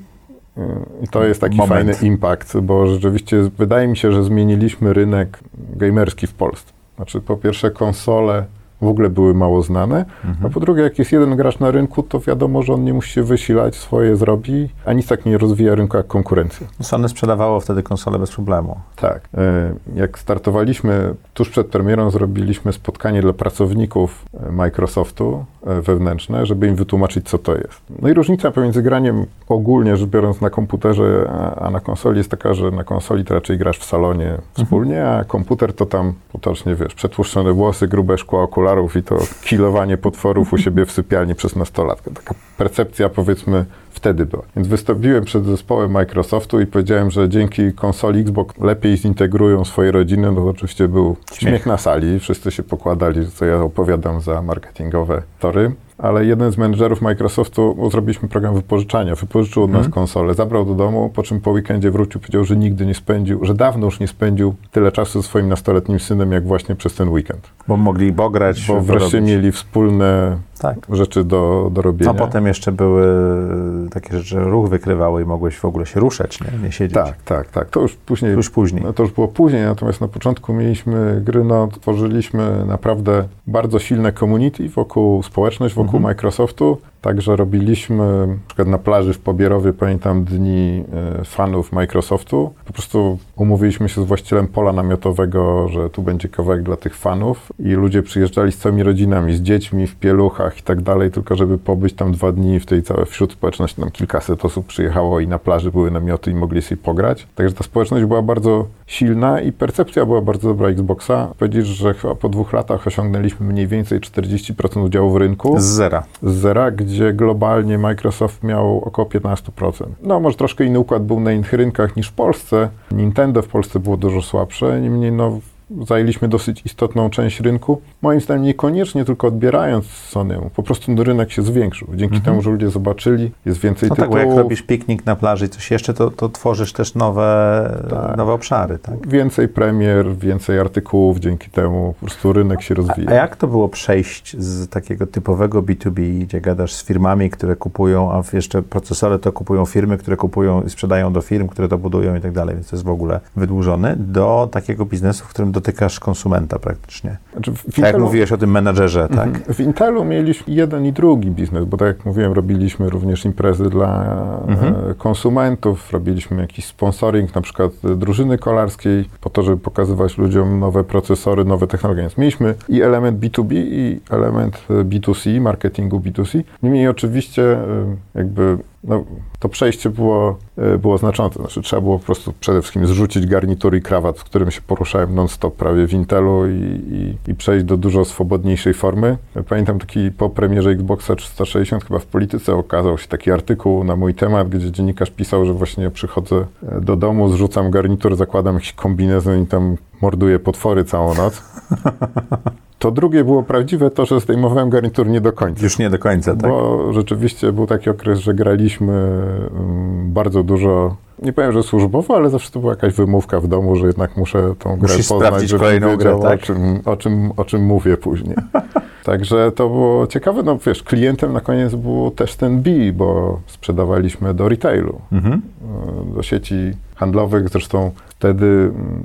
S3: to jest taki
S1: Moment.
S3: fajny impact, bo rzeczywiście wydaje mi się, że zmieniliśmy rynek gamerski w Polsce. Znaczy, po pierwsze, konsole w ogóle były mało znane, a po drugie, jak jest jeden gracz na rynku, to wiadomo, że on nie musi się wysilać, swoje zrobi, a nic tak nie rozwija rynku jak konkurencja.
S1: Sony sprzedawało wtedy konsole bez problemu.
S3: Tak. E, Jak startowaliśmy, tuż przed premierą zrobiliśmy spotkanie dla pracowników e, Microsoftu wewnętrzne, żeby im wytłumaczyć, co to jest. No i różnica pomiędzy graniem ogólnie rzecz biorąc na komputerze, a, na konsoli jest taka, że na konsoli to raczej grasz w salonie wspólnie, a komputer to tam potocznie, wiesz, przetłuszczone włosy, grube szkła okularów i to kilowanie potworów u siebie w sypialni przez nastolatkę. Taka percepcja, powiedzmy, wtedy była. Więc wystąpiłem przed zespołem Microsoftu i powiedziałem, że dzięki konsoli Xbox lepiej zintegrują swoje rodziny. No oczywiście był śmiech, na sali. Wszyscy się pokładali, co ja opowiadam za marketingowe tory. Ale jeden z menedżerów Microsoftu, zrobiliśmy program wypożyczania, wypożyczył od nas konsolę, zabrał do domu, po czym po weekendzie wrócił, powiedział, że nigdy nie spędził, że dawno już nie spędził tyle czasu ze swoim nastoletnim synem, jak właśnie przez ten weekend.
S1: Bo mogli bograć.
S3: Bo wreszcie mieli wspólne
S1: Tak.
S3: rzeczy do, do robienia.
S1: A potem jeszcze były takie rzeczy, że ruch wykrywały i mogłeś w ogóle się ruszać, nie, nie siedzieć.
S3: Tak, tak, tak. To już później.
S1: Już później.
S3: No to już było później, natomiast na początku mieliśmy gry, no tworzyliśmy naprawdę bardzo silne community wokół, społeczność wokół
S1: Mhm.
S3: Microsoftu. Także robiliśmy, na przykład na plaży w Pobierowie, pamiętam dni e, fanów Microsoftu. Po prostu umówiliśmy się z właścicielem pola namiotowego, że tu będzie kawałek dla tych fanów i ludzie przyjeżdżali z całymi rodzinami, z dziećmi w pieluchach i tak dalej, tylko żeby pobyć tam dwa dni w tej całej, wśród społeczności, tam kilkaset osób przyjechało i na plaży były namioty i mogli sobie pograć. Także ta społeczność była bardzo silna i percepcja była bardzo dobra Xboxa. Powiedzieć, że chyba po dwóch latach osiągnęliśmy mniej więcej 40% udziału w rynku
S1: Z zera.
S3: z zera, gdzie globalnie Microsoft miał około 15%. No, może troszkę inny układ był na innych rynkach niż w Polsce. Nintendo w Polsce było dużo słabsze, niemniej no, zajęliśmy dosyć istotną część rynku. Moim zdaniem niekoniecznie tylko odbierając Sony'emu, po prostu no, rynek się zwiększył. Dzięki temu, że ludzie zobaczyli, jest więcej
S1: No tak, bo
S3: tytułów,
S1: jak robisz piknik na plaży i coś jeszcze, to, to tworzysz też nowe,
S3: Tak.
S1: nowe obszary, tak?
S3: więcej premier, więcej artykułów, dzięki temu po prostu rynek się rozwija.
S1: A jak to było przejść z takiego typowego B2B, gdzie gadasz z firmami, które kupują, a jeszcze procesory to kupują firmy, które kupują i sprzedają do firm, które to budują i tak dalej, więc to jest w ogóle wydłużone, do takiego biznesu, w którym dotykasz konsumenta praktycznie.
S3: Znaczy,
S1: Tak jak
S3: Intelu-
S1: mówiłeś o tym menadżerze, tak?
S3: Mhm. W Intelu mieliśmy jeden i drugi biznes, bo tak jak mówiłem, robiliśmy również imprezy dla
S1: Mhm.
S3: e, konsumentów, robiliśmy jakiś sponsoring, na przykład drużyny kolarskiej, po to, żeby pokazywać ludziom nowe procesory, nowe technologie. Więc mieliśmy i element B2B, i element e, B2C, marketingu B2C. Niemniej oczywiście e, jakby no, to przejście było, e, było znaczące. Znaczy, trzeba było po prostu przede wszystkim zrzucić garnitur i krawat, w którym się poruszałem non-stop prawie w Intelu i, i, i przejść do dużo swobodniejszej formy. Pamiętam taki po premierze Xboxa 360 chyba w Polityce okazał się taki artykuł na mój temat, gdzie dziennikarz pisał, że właśnie przychodzę e, do domu, zrzucam garnitur, zakładam jakiś kombinezon i tam morduję potwory całą noc. (laughs) To drugie było prawdziwe, to, że zdejmowałem garnitur nie do końca.
S1: Już nie do końca, tak?
S3: Bo rzeczywiście był taki okres, że graliśmy mm, bardzo dużo. Nie powiem, że służbowo, ale zawsze to była jakaś wymówka w domu, że jednak muszę tą grę
S1: Musisz
S3: poznać,
S1: sprawdzić
S3: żebym
S1: kolejną grę, tak?
S3: o, czym, o, czym, o czym mówię później. (laughs) Także to było ciekawe. No wiesz, klientem na koniec był też ten B, bo sprzedawaliśmy do retailu,
S1: Mhm.
S3: e, do sieci handlowych. Zresztą wtedy mm,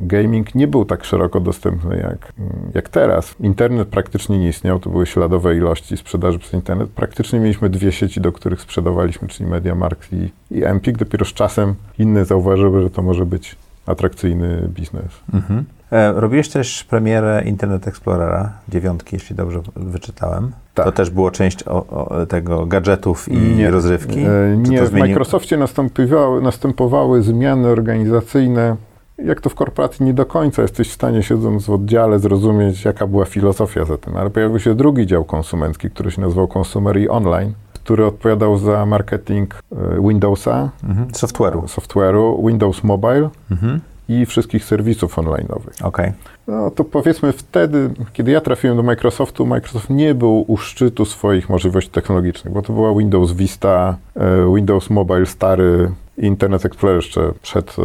S3: gaming nie był tak szeroko dostępny jak, mm, jak teraz. Internet praktycznie nie istniał, to były śladowe ilości sprzedaży przez internet. Praktycznie mieliśmy dwie sieci, do których sprzedawaliśmy, czyli MediaMarkt i, i Empik. Dopiero z czasem inne zauważyły, że to może być atrakcyjny biznes.
S1: Mhm. E, robiłeś też premierę Internet Explorera, dziewiątki, jeśli dobrze wyczytałem.
S3: Tak.
S1: To też było część o, o, tego gadżetów i rozrywki?
S3: E, Nie, w Microsoftie następowały, następowały zmiany organizacyjne. Jak to w korporacji nie do końca jesteś w stanie, siedząc w oddziale, zrozumieć, jaka była filozofia za tym. Ale pojawił się drugi dział konsumencki, który się nazywał Consumer i Online. Który odpowiadał za marketing e, Windowsa,
S1: Mhm. Software'u.
S3: software'u, Windows Mobile
S1: Mhm.
S3: i wszystkich serwisów online'owych.
S1: Okej.
S3: No to powiedzmy wtedy, kiedy ja trafiłem do Microsoftu, Microsoft nie był u szczytu swoich możliwości technologicznych, bo to była Windows Vista, e, Windows Mobile stary, Internet Explorer jeszcze przed, e,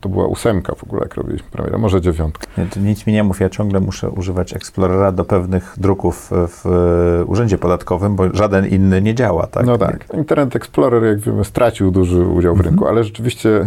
S3: to była ósemka w ogóle, jak robiliśmy premierę, może dziewiątka.
S1: Nie, Nic mi nie mów, ja ciągle muszę używać Explorera do pewnych druków w urzędzie podatkowym, bo żaden inny nie działa, tak?
S3: No tak. Internet Explorer, jak wiemy, stracił duży udział w rynku, ale rzeczywiście e,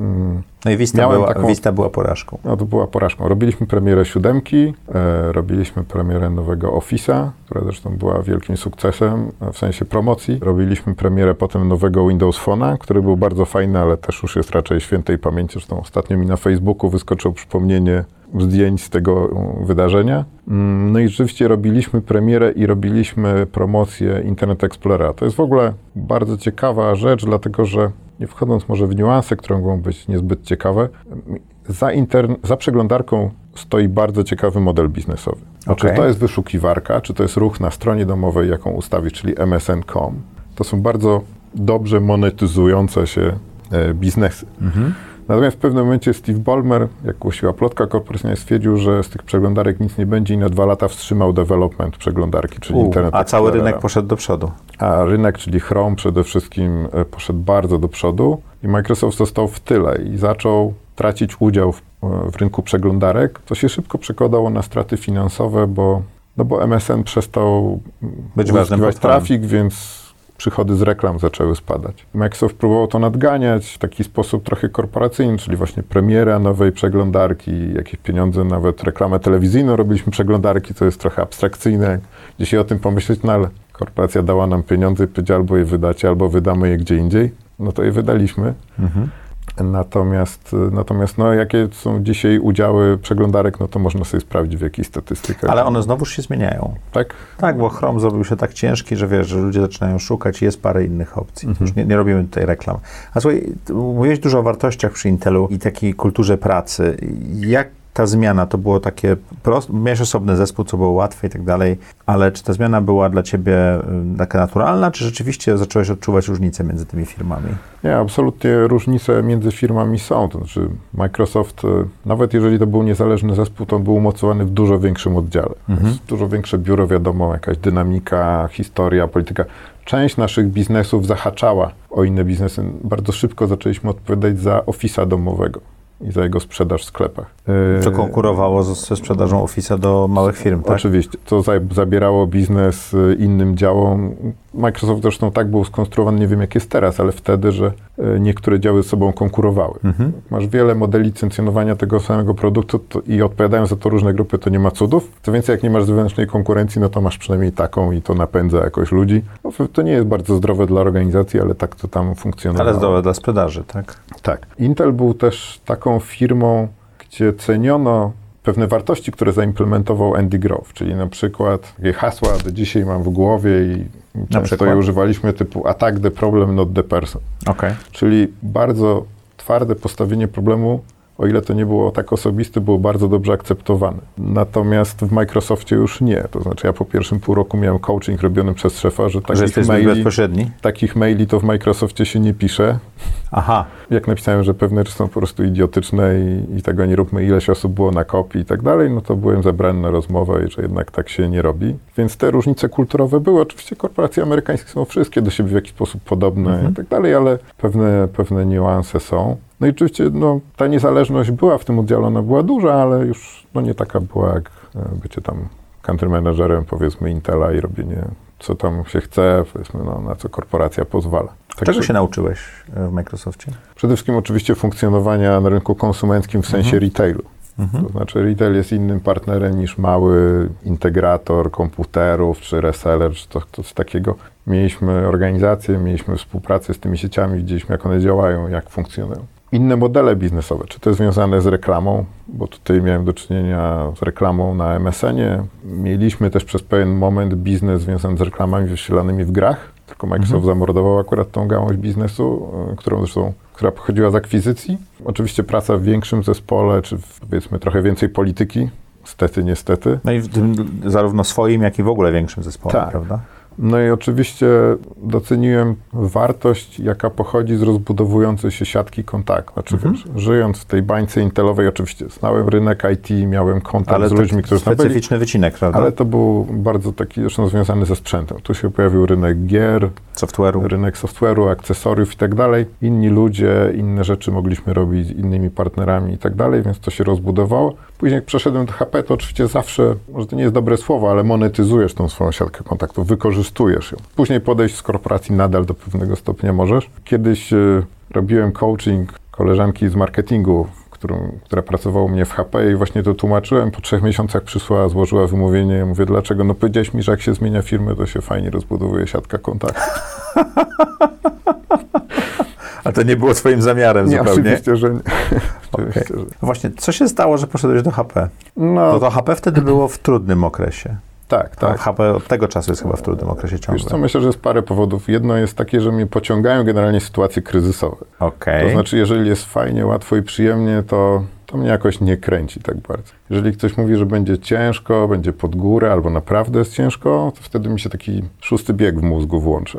S3: mm,
S1: No i Vista
S3: Miałem
S1: była,
S3: taką-
S1: Vista była porażką.
S3: no, to była porażką. Robiliśmy premierę siódemki, e, robiliśmy premierę nowego Office'a, która zresztą była wielkim sukcesem e, w sensie promocji. Robiliśmy premierę potem nowego Windows Phone'a, który był bardzo fajny, ale też już jest raczej świętej pamięci. Zresztą ostatnio mi na Facebooku wyskoczyło przypomnienie zdjęć z tego mm, wydarzenia. Mm, No i rzeczywiście robiliśmy premierę i robiliśmy promocję Internet Explorera. To jest w ogóle bardzo ciekawa rzecz, dlatego że nie wchodząc może w niuanse, które mogą być niezbyt ciekawe, za, intern- za przeglądarką stoi bardzo ciekawy model biznesowy. Czy
S1: Okej.
S3: to jest wyszukiwarka, czy to jest ruch na stronie domowej, jaką ustawisz, czyli msn.com. To są bardzo dobrze monetyzujące się e, biznesy. Natomiast w pewnym momencie Steve Ballmer, jak głosiła plotka korporacyjna, stwierdził, że z tych przeglądarek nic nie będzie i na dwa lata wstrzymał development przeglądarki, czyli
S1: U,
S3: Internet
S1: a cały rynek poszedł do przodu.
S3: A rynek, czyli Chrome przede wszystkim e, poszedł bardzo do przodu i Microsoft został w tyle i zaczął tracić udział w, e, w rynku przeglądarek, co się szybko przekładało na straty finansowe, bo, no bo MSN przestał
S1: Być ważnym
S3: trafik, więc przychody z reklam zaczęły spadać. Microsoft próbował to nadganiać w taki sposób trochę korporacyjny, czyli właśnie premiera nowej przeglądarki, jakieś pieniądze, nawet reklamę telewizyjną robiliśmy przeglądarki, to jest trochę abstrakcyjne, dzisiaj o tym pomyśleć, no ale korporacja dała nam pieniądze i powiedziała albo je wydacie, albo wydamy je gdzie indziej, no to je wydaliśmy.
S1: Mhm.
S3: Natomiast, natomiast no, jakie są dzisiaj udziały przeglądarek, no to można sobie sprawdzić w jakichś statystykach.
S1: Ale one znowuż się zmieniają.
S3: Tak?
S1: Tak, bo Chrome zrobił się tak ciężki, że wiesz, że ludzie zaczynają szukać i jest parę innych opcji. Już nie, nie robimy tutaj reklam. A słuchaj, mówiłeś dużo o wartościach przy Intelu i takiej kulturze pracy. Jak ta zmiana to było takie proste? Miałeś osobny zespół, co było łatwe i tak dalej, ale czy ta zmiana była dla ciebie y, taka naturalna, czy rzeczywiście zacząłeś odczuwać różnice między tymi firmami?
S3: Nie, absolutnie różnice między firmami są. To znaczy Microsoft, e, nawet jeżeli to był niezależny zespół, to on był umocowany w dużo większym oddziale. Jest dużo większe biuro, wiadomo, jakaś dynamika, historia, polityka. Część naszych biznesów zahaczała o inne biznesy. Bardzo szybko zaczęliśmy odpowiadać za Office'a domowego i za jego sprzedaż w sklepach. E,
S1: To konkurowało z- ze sprzedażą Office'a do małych firm, tak?
S3: Oczywiście, to za, zabierało biznes y, innym działom. Microsoft zresztą tak był skonstruowany, nie wiem jak jest teraz, ale wtedy, że y, niektóre działy ze sobą konkurowały.
S1: Mhm.
S3: Masz wiele modeli licencjonowania tego samego produktu to, i odpowiadają za to różne grupy, to nie ma cudów. Co więcej, jak nie masz zewnętrznej konkurencji, no to masz przynajmniej taką i to napędza jakoś ludzi. No, to nie jest bardzo zdrowe dla organizacji, ale tak to tam funkcjonuje.
S1: Ale zdrowe dla sprzedaży, tak?
S3: Tak. Intel był też taką firmą, gdzie ceniono pewne wartości, które zaimplementował Andy Grove, czyli na przykład takie hasła do dzisiaj mam w głowie i często je używaliśmy typu attack the problem, not the person.
S1: Okej.
S3: Czyli bardzo twarde postawienie problemu, o ile to nie było tak osobiste, było bardzo dobrze akceptowane. Natomiast w Microsoftie już nie. To znaczy ja po pierwszym pół roku miałem coaching robiony przez szefa, że
S1: Że
S3: takich
S1: zbyt
S3: maili,
S1: bezpośredni?
S3: takich maili to w Microsoftie się nie pisze.
S1: Aha.
S3: Jak napisałem, że pewne rzeczy są po prostu idiotyczne i, i tego nie róbmy, ileś osób było na kopii i tak dalej, no to byłem zabrany na rozmowę i że jednak tak się nie robi. Więc te różnice kulturowe były. Oczywiście korporacje amerykańskie są wszystkie do siebie w jakiś sposób podobne i tak dalej, ale pewne, pewne niuanse są. No i oczywiście no, ta niezależność była w tym oddziale, ona była duża, ale już no, nie taka była jak e, bycie tam country managerem powiedzmy Intela i robienie co tam się chce, powiedzmy, no, na co korporacja pozwala.
S1: Czego
S3: Także-
S1: się nauczyłeś e, w Microsoftie?
S3: Przede wszystkim oczywiście funkcjonowania na rynku konsumenckim w sensie retailu. To znaczy retail jest innym partnerem niż mały integrator komputerów czy reseller, czy to coś takiego. Mieliśmy organizację, mieliśmy współpracę z tymi sieciami, widzieliśmy jak one działają, jak funkcjonują. Inne modele biznesowe, czy to jest związane z reklamą, bo tutaj miałem do czynienia z reklamą na MSN-ie. Mieliśmy też przez pewien moment biznes związany z reklamami wyświetlanymi w grach, tylko Microsoft zamordował akurat tą gałąź biznesu, y, którą zresztą, która pochodziła z akwizycji. Oczywiście praca w większym zespole, czy w, powiedzmy trochę więcej polityki, stety, niestety.
S1: No i w tym zarówno swoim, jak i w ogóle większym zespole,
S3: Tak.
S1: prawda?
S3: No i oczywiście doceniłem wartość, jaka pochodzi z rozbudowującej się siatki kontaktu. Znaczy,
S1: Mhm.
S3: wiesz, żyjąc w tej bańce intelowej, oczywiście znałem rynek IT, miałem kontakt
S1: Ale
S3: z ludźmi, którzy tam byli,
S1: specyficzny wycinek, prawda?
S3: ale to był bardzo taki zresztą związany ze sprzętem. Tu się pojawił rynek gier,
S1: Software'u.
S3: rynek software'u, akcesoriów i tak dalej. Inni ludzie, inne rzeczy mogliśmy robić z innymi partnerami i tak dalej, więc to się rozbudowało. Później jak przeszedłem do HP, to oczywiście zawsze, może to nie jest dobre słowo, ale monetyzujesz tą swoją siatkę kontaktów, wykorzystujesz ją. Później podejść z korporacji nadal do pewnego stopnia możesz. Kiedyś y, robiłem coaching koleżanki z marketingu, którą, która pracowała u mnie w HP i właśnie to tłumaczyłem. Po trzech miesiącach przysłała, złożyła wymówienie. Ja mówię, dlaczego? No powiedziałeś mi, że jak się zmienia firmy, to się fajnie rozbudowuje siatka kontaktów. (laughs)
S1: A to nie było twoim zamiarem
S3: Nie,
S1: zupełnie.
S3: oczywiście, że nie. (laughs)
S1: Okej.
S3: oczywiście, że...
S1: No Właśnie, co się stało, że poszedłeś do HP?
S3: No,
S1: No to HP wtedy było w trudnym okresie.
S3: tak,
S1: Tak. HP od tego czasu jest chyba w trudnym okresie
S3: Wiesz co,
S1: ciągle.
S3: myślę, że jest parę powodów. Jedno jest takie, że mnie pociągają generalnie sytuacje kryzysowe.
S1: Okej.
S3: To znaczy, jeżeli jest fajnie, łatwo i przyjemnie, to, to mnie jakoś nie kręci tak bardzo. Jeżeli ktoś mówi, że będzie ciężko, będzie pod górę, albo naprawdę jest ciężko, to wtedy mi się taki szósty bieg w mózgu włącza.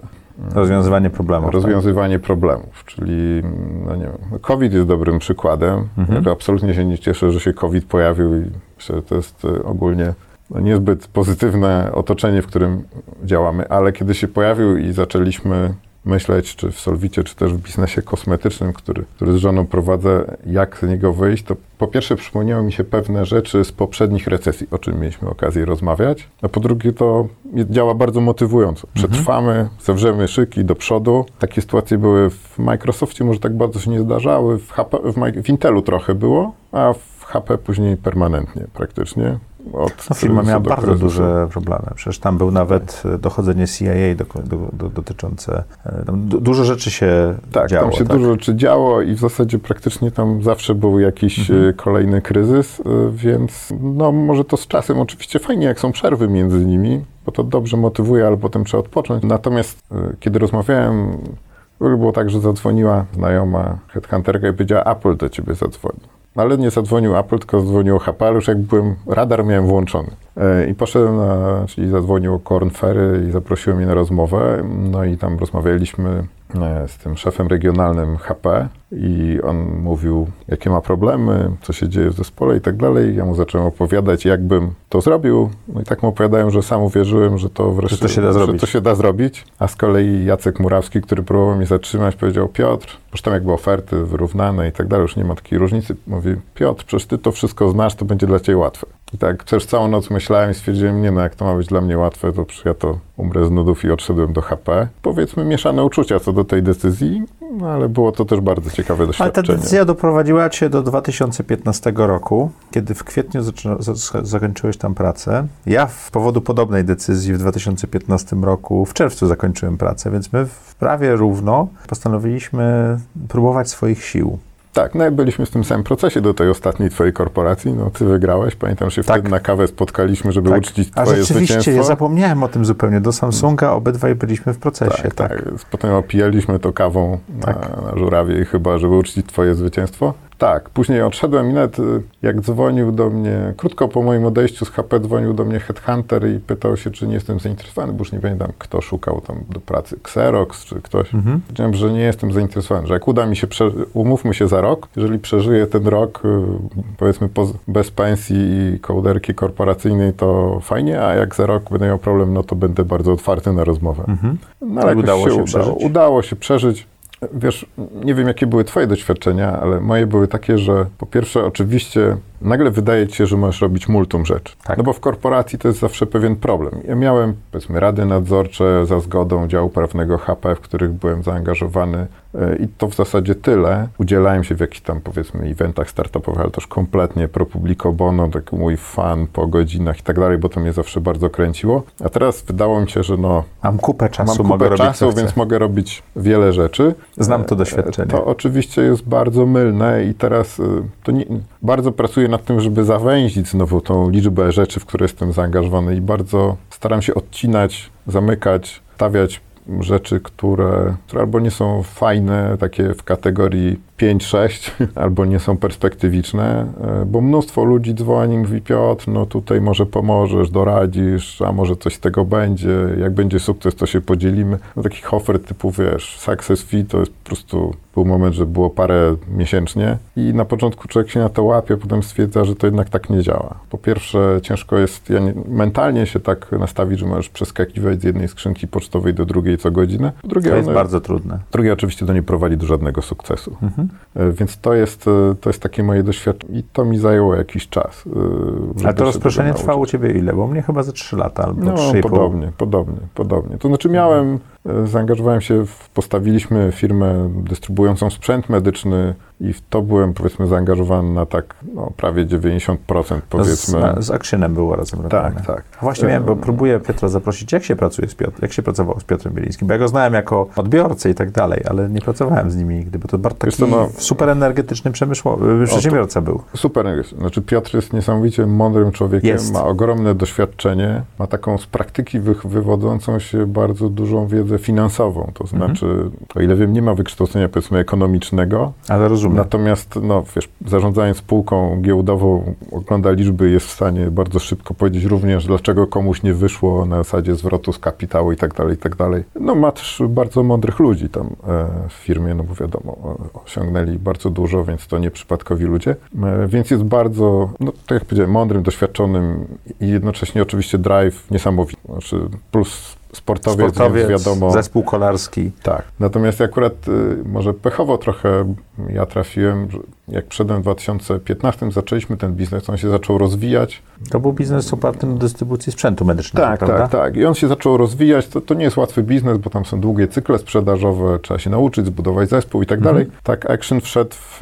S1: Rozwiązywanie problemów. tak?
S3: Rozwiązywanie problemów, czyli, no nie wiem, COVID jest dobrym przykładem.
S1: Mhm.
S3: Absolutnie się nie cieszę, że się COVID pojawił i myślę, że to jest e, ogólnie no, niezbyt pozytywne otoczenie, w którym działamy, ale kiedy się pojawił i zaczęliśmy myśleć, czy w Solwicie, czy też w biznesie kosmetycznym, który, który z żoną prowadzę, jak z niego wyjść, to po pierwsze przypomniały mi się pewne rzeczy z poprzednich recesji, o czym mieliśmy okazję rozmawiać, a po drugie to działa bardzo motywująco. Przetrwamy, zawrzemy szyki do przodu. Takie sytuacje były w Microsoftie, może tak bardzo się nie zdarzały, w, HP, w, w Intelu trochę było, a w HP później permanentnie praktycznie. Od
S1: No, firma miała bardzo
S3: kryzysu.
S1: duże problemy. Przecież tam był nawet e, dochodzenie CIA do, do, do, dotyczące. e, du, dużo rzeczy się
S3: Tak,
S1: działo.
S3: tam się
S1: tak?
S3: dużo rzeczy działo i w zasadzie praktycznie tam zawsze był jakiś
S1: Mhm.
S3: e, kolejny kryzys, więc no może to z czasem oczywiście fajnie, jak są przerwy między nimi, bo to dobrze motywuje, ale potem trzeba odpocząć. Natomiast kiedy rozmawiałem, było tak, że zadzwoniła znajoma headhunterka i powiedziała, Apple do ciebie zadzwoni. Ale nie zadzwonił Apple, tylko zadzwonił HP, już jak byłem, radar miałem włączony. E, I poszedłem na, czyli zadzwonił Korn Ferry i zaprosiłem mnie na rozmowę. No i tam rozmawialiśmy z tym szefem regionalnym HP i on mówił, jakie ma problemy, co się dzieje w zespole i tak dalej. Ja mu zacząłem opowiadać, jakbym to zrobił. No i tak mu opowiadałem, że sam uwierzyłem, że to wreszcie
S1: Że to się da zrobić.
S3: to się da zrobić. A z kolei Jacek Murawski, który próbował mnie zatrzymać, powiedział, Piotr, zresztą jakby oferty wyrównane i tak dalej, już nie ma takiej różnicy. Mówi, Piotr, przecież ty to wszystko znasz, to będzie dla ciebie łatwe. I tak też całą noc myślałem i stwierdziłem, nie no, jak to ma być dla mnie łatwe, to ja to umrę z nudów i odszedłem do HP. Powiedzmy mieszane uczucia co do tej decyzji, no, ale było to też bardzo ciekawe
S1: Ale ta
S3: doświadczenie.
S1: decyzja doprowadziła cię do 2015 roku, kiedy w kwietniu zakończyłeś tam pracę. Ja z powodu podobnej decyzji w 2015 roku, w czerwcu zakończyłem pracę, więc my w prawie równo postanowiliśmy próbować swoich sił.
S3: Tak, no i byliśmy w tym samym procesie do tej ostatniej twojej korporacji. No ty wygrałeś. Pamiętam, że się
S1: Tak.
S3: wtedy na kawę spotkaliśmy, żeby
S1: Tak.
S3: uczcić
S1: A
S3: twoje
S1: rzeczywiście,
S3: zwycięstwo.
S1: ja zapomniałem o tym zupełnie. Do Samsunga obydwaj byliśmy w procesie.
S3: Tak, tak. Potem opijaliśmy to kawą
S1: Tak.
S3: na, na żurawie chyba, żeby uczcić twoje zwycięstwo. Tak, później odszedłem i nawet y, jak dzwonił do mnie, krótko po moim odejściu z HP dzwonił do mnie headhunter i pytał się, czy nie jestem zainteresowany, bo już nie pamiętam, kto szukał tam do pracy, Xerox czy ktoś.
S1: Mhm.
S3: Powiedziałem, że nie jestem zainteresowany, że jak uda mi się, umówmy się za rok, jeżeli przeżyję ten rok, y, powiedzmy bez pensji i kołderki korporacyjnej, to fajnie, a jak za rok będę miał problem, no to będę bardzo otwarty na rozmowę.
S1: Mhm.
S3: No, ale
S1: udało się
S3: udało,
S1: przeżyć?
S3: udało się przeżyć. Wiesz, nie wiem, jakie były Twoje doświadczenia, ale moje były takie, że po pierwsze, oczywiście, nagle wydaje Ci się, że możesz robić multum rzeczy.
S1: Tak.
S3: No bo w korporacji to jest zawsze pewien problem. Ja miałem, powiedzmy, rady nadzorcze za zgodą działu prawnego HP, w których byłem zaangażowany e, i to w zasadzie tyle. Udzielałem się w jakichś tam, powiedzmy, eventach startupowych, ale też kompletnie pro publico bono, taki mój fan po godzinach i tak dalej, bo to mnie zawsze bardzo kręciło. A teraz wydało mi się, że no,
S1: Mam kupę czasu,
S3: Mam
S1: mogę
S3: kupę
S1: robić
S3: czasu,
S1: chcę.
S3: więc mogę robić wiele rzeczy.
S1: Znam to
S3: E,
S1: doświadczenie.
S3: To oczywiście jest bardzo mylne i teraz to nie, bardzo pracuję nad tym, żeby zawęzić znowu tą liczbę rzeczy, w które jestem zaangażowany i bardzo staram się odcinać, zamykać, stawiać rzeczy, które, które albo nie są fajne, takie w kategorii 5-6, (laughs) albo nie są perspektywiczne, e, bo mnóstwo ludzi dzwoni, mówi Piotr, no tutaj może pomożesz, doradzisz, a może coś z tego będzie, jak będzie sukces, to się podzielimy. No takich ofert typu, wiesz, success fee to jest po prostu był moment, że było parę miesięcznie i na początku człowiek się na to łapie, potem stwierdza, że to jednak tak nie działa. Po pierwsze, ciężko jest ja nie, mentalnie się tak nastawić, że możesz przeskakiwać z jednej skrzynki pocztowej do drugiej co godzinę. Po drugie,
S1: To jest
S3: one-
S1: bardzo trudne.
S3: Drugie oczywiście to nie prowadzi do żadnego sukcesu.
S1: Mhm.
S3: E, Więc to jest, e, to jest takie moje doświadczenie i to mi zajęło jakiś czas. e,
S1: Ale to rozproszenie trwało u ciebie ile? Bo mnie chyba ze 3 lata albo
S3: No,
S1: 3,5.
S3: podobnie, podobnie, podobnie. To znaczy miałem, e, zaangażowałem się, w, postawiliśmy firmę dystrybuującą sprzęt medyczny i w to byłem powiedzmy zaangażowany na tak no, prawie 90% powiedzmy.
S1: Z, z Actionem było razem robione.
S3: Tak, tak.
S1: A Właśnie miałem, bo próbuję Piotra zaprosić, jak się pracuje z Piotrem, jak się pracowało z Piotrem Bielińskim, bo ja go znałem jako odbiorcę i tak dalej, ale nie pracowałem z nimi nigdy, bo to bardzo taki
S3: co, no-
S1: super energetyczny przemysłowy, przedsiębiorca był.
S3: Super, znaczy Piotr jest niesamowicie mądrym człowiekiem,
S1: Jest.
S3: ma ogromne doświadczenie, ma taką z praktyki wy, wywodzącą się bardzo dużą wiedzę finansową. To
S1: Mhm.
S3: znaczy, o ile wiem, nie ma wykształcenia powiedzmy ekonomicznego,
S1: Ale rozumiem.
S3: Natomiast no, wiesz, zarządzając spółką giełdową, ogląda liczby, jest w stanie bardzo szybko powiedzieć również, dlaczego komuś nie wyszło na zasadzie zwrotu z kapitału i tak dalej, i tak dalej. No ma też bardzo mądrych ludzi tam e, w firmie, no bo wiadomo, o- osiągnęli bardzo dużo, więc to nieprzypadkowi ludzie. E, więc jest bardzo, no tak jak powiedziałem, mądrym, doświadczonym i jednocześnie oczywiście drive niesamowity. Znaczy plus sportowiec,
S1: Sportowiec,
S3: wiadomo...
S1: zespół kolarski.
S3: Tak. Natomiast akurat y, może pechowo trochę ja trafiłem, jak przedem w 2015 zaczęliśmy ten biznes, on się zaczął rozwijać.
S1: To był biznes oparty na dystrybucji sprzętu medycznego,
S3: Tak,
S1: prawda?
S3: tak, tak. I on się zaczął rozwijać. To, to nie jest łatwy biznes, bo tam są długie cykle sprzedażowe, trzeba się nauczyć, zbudować zespół i tak
S1: Mhm.
S3: dalej. Tak, Action wszedł w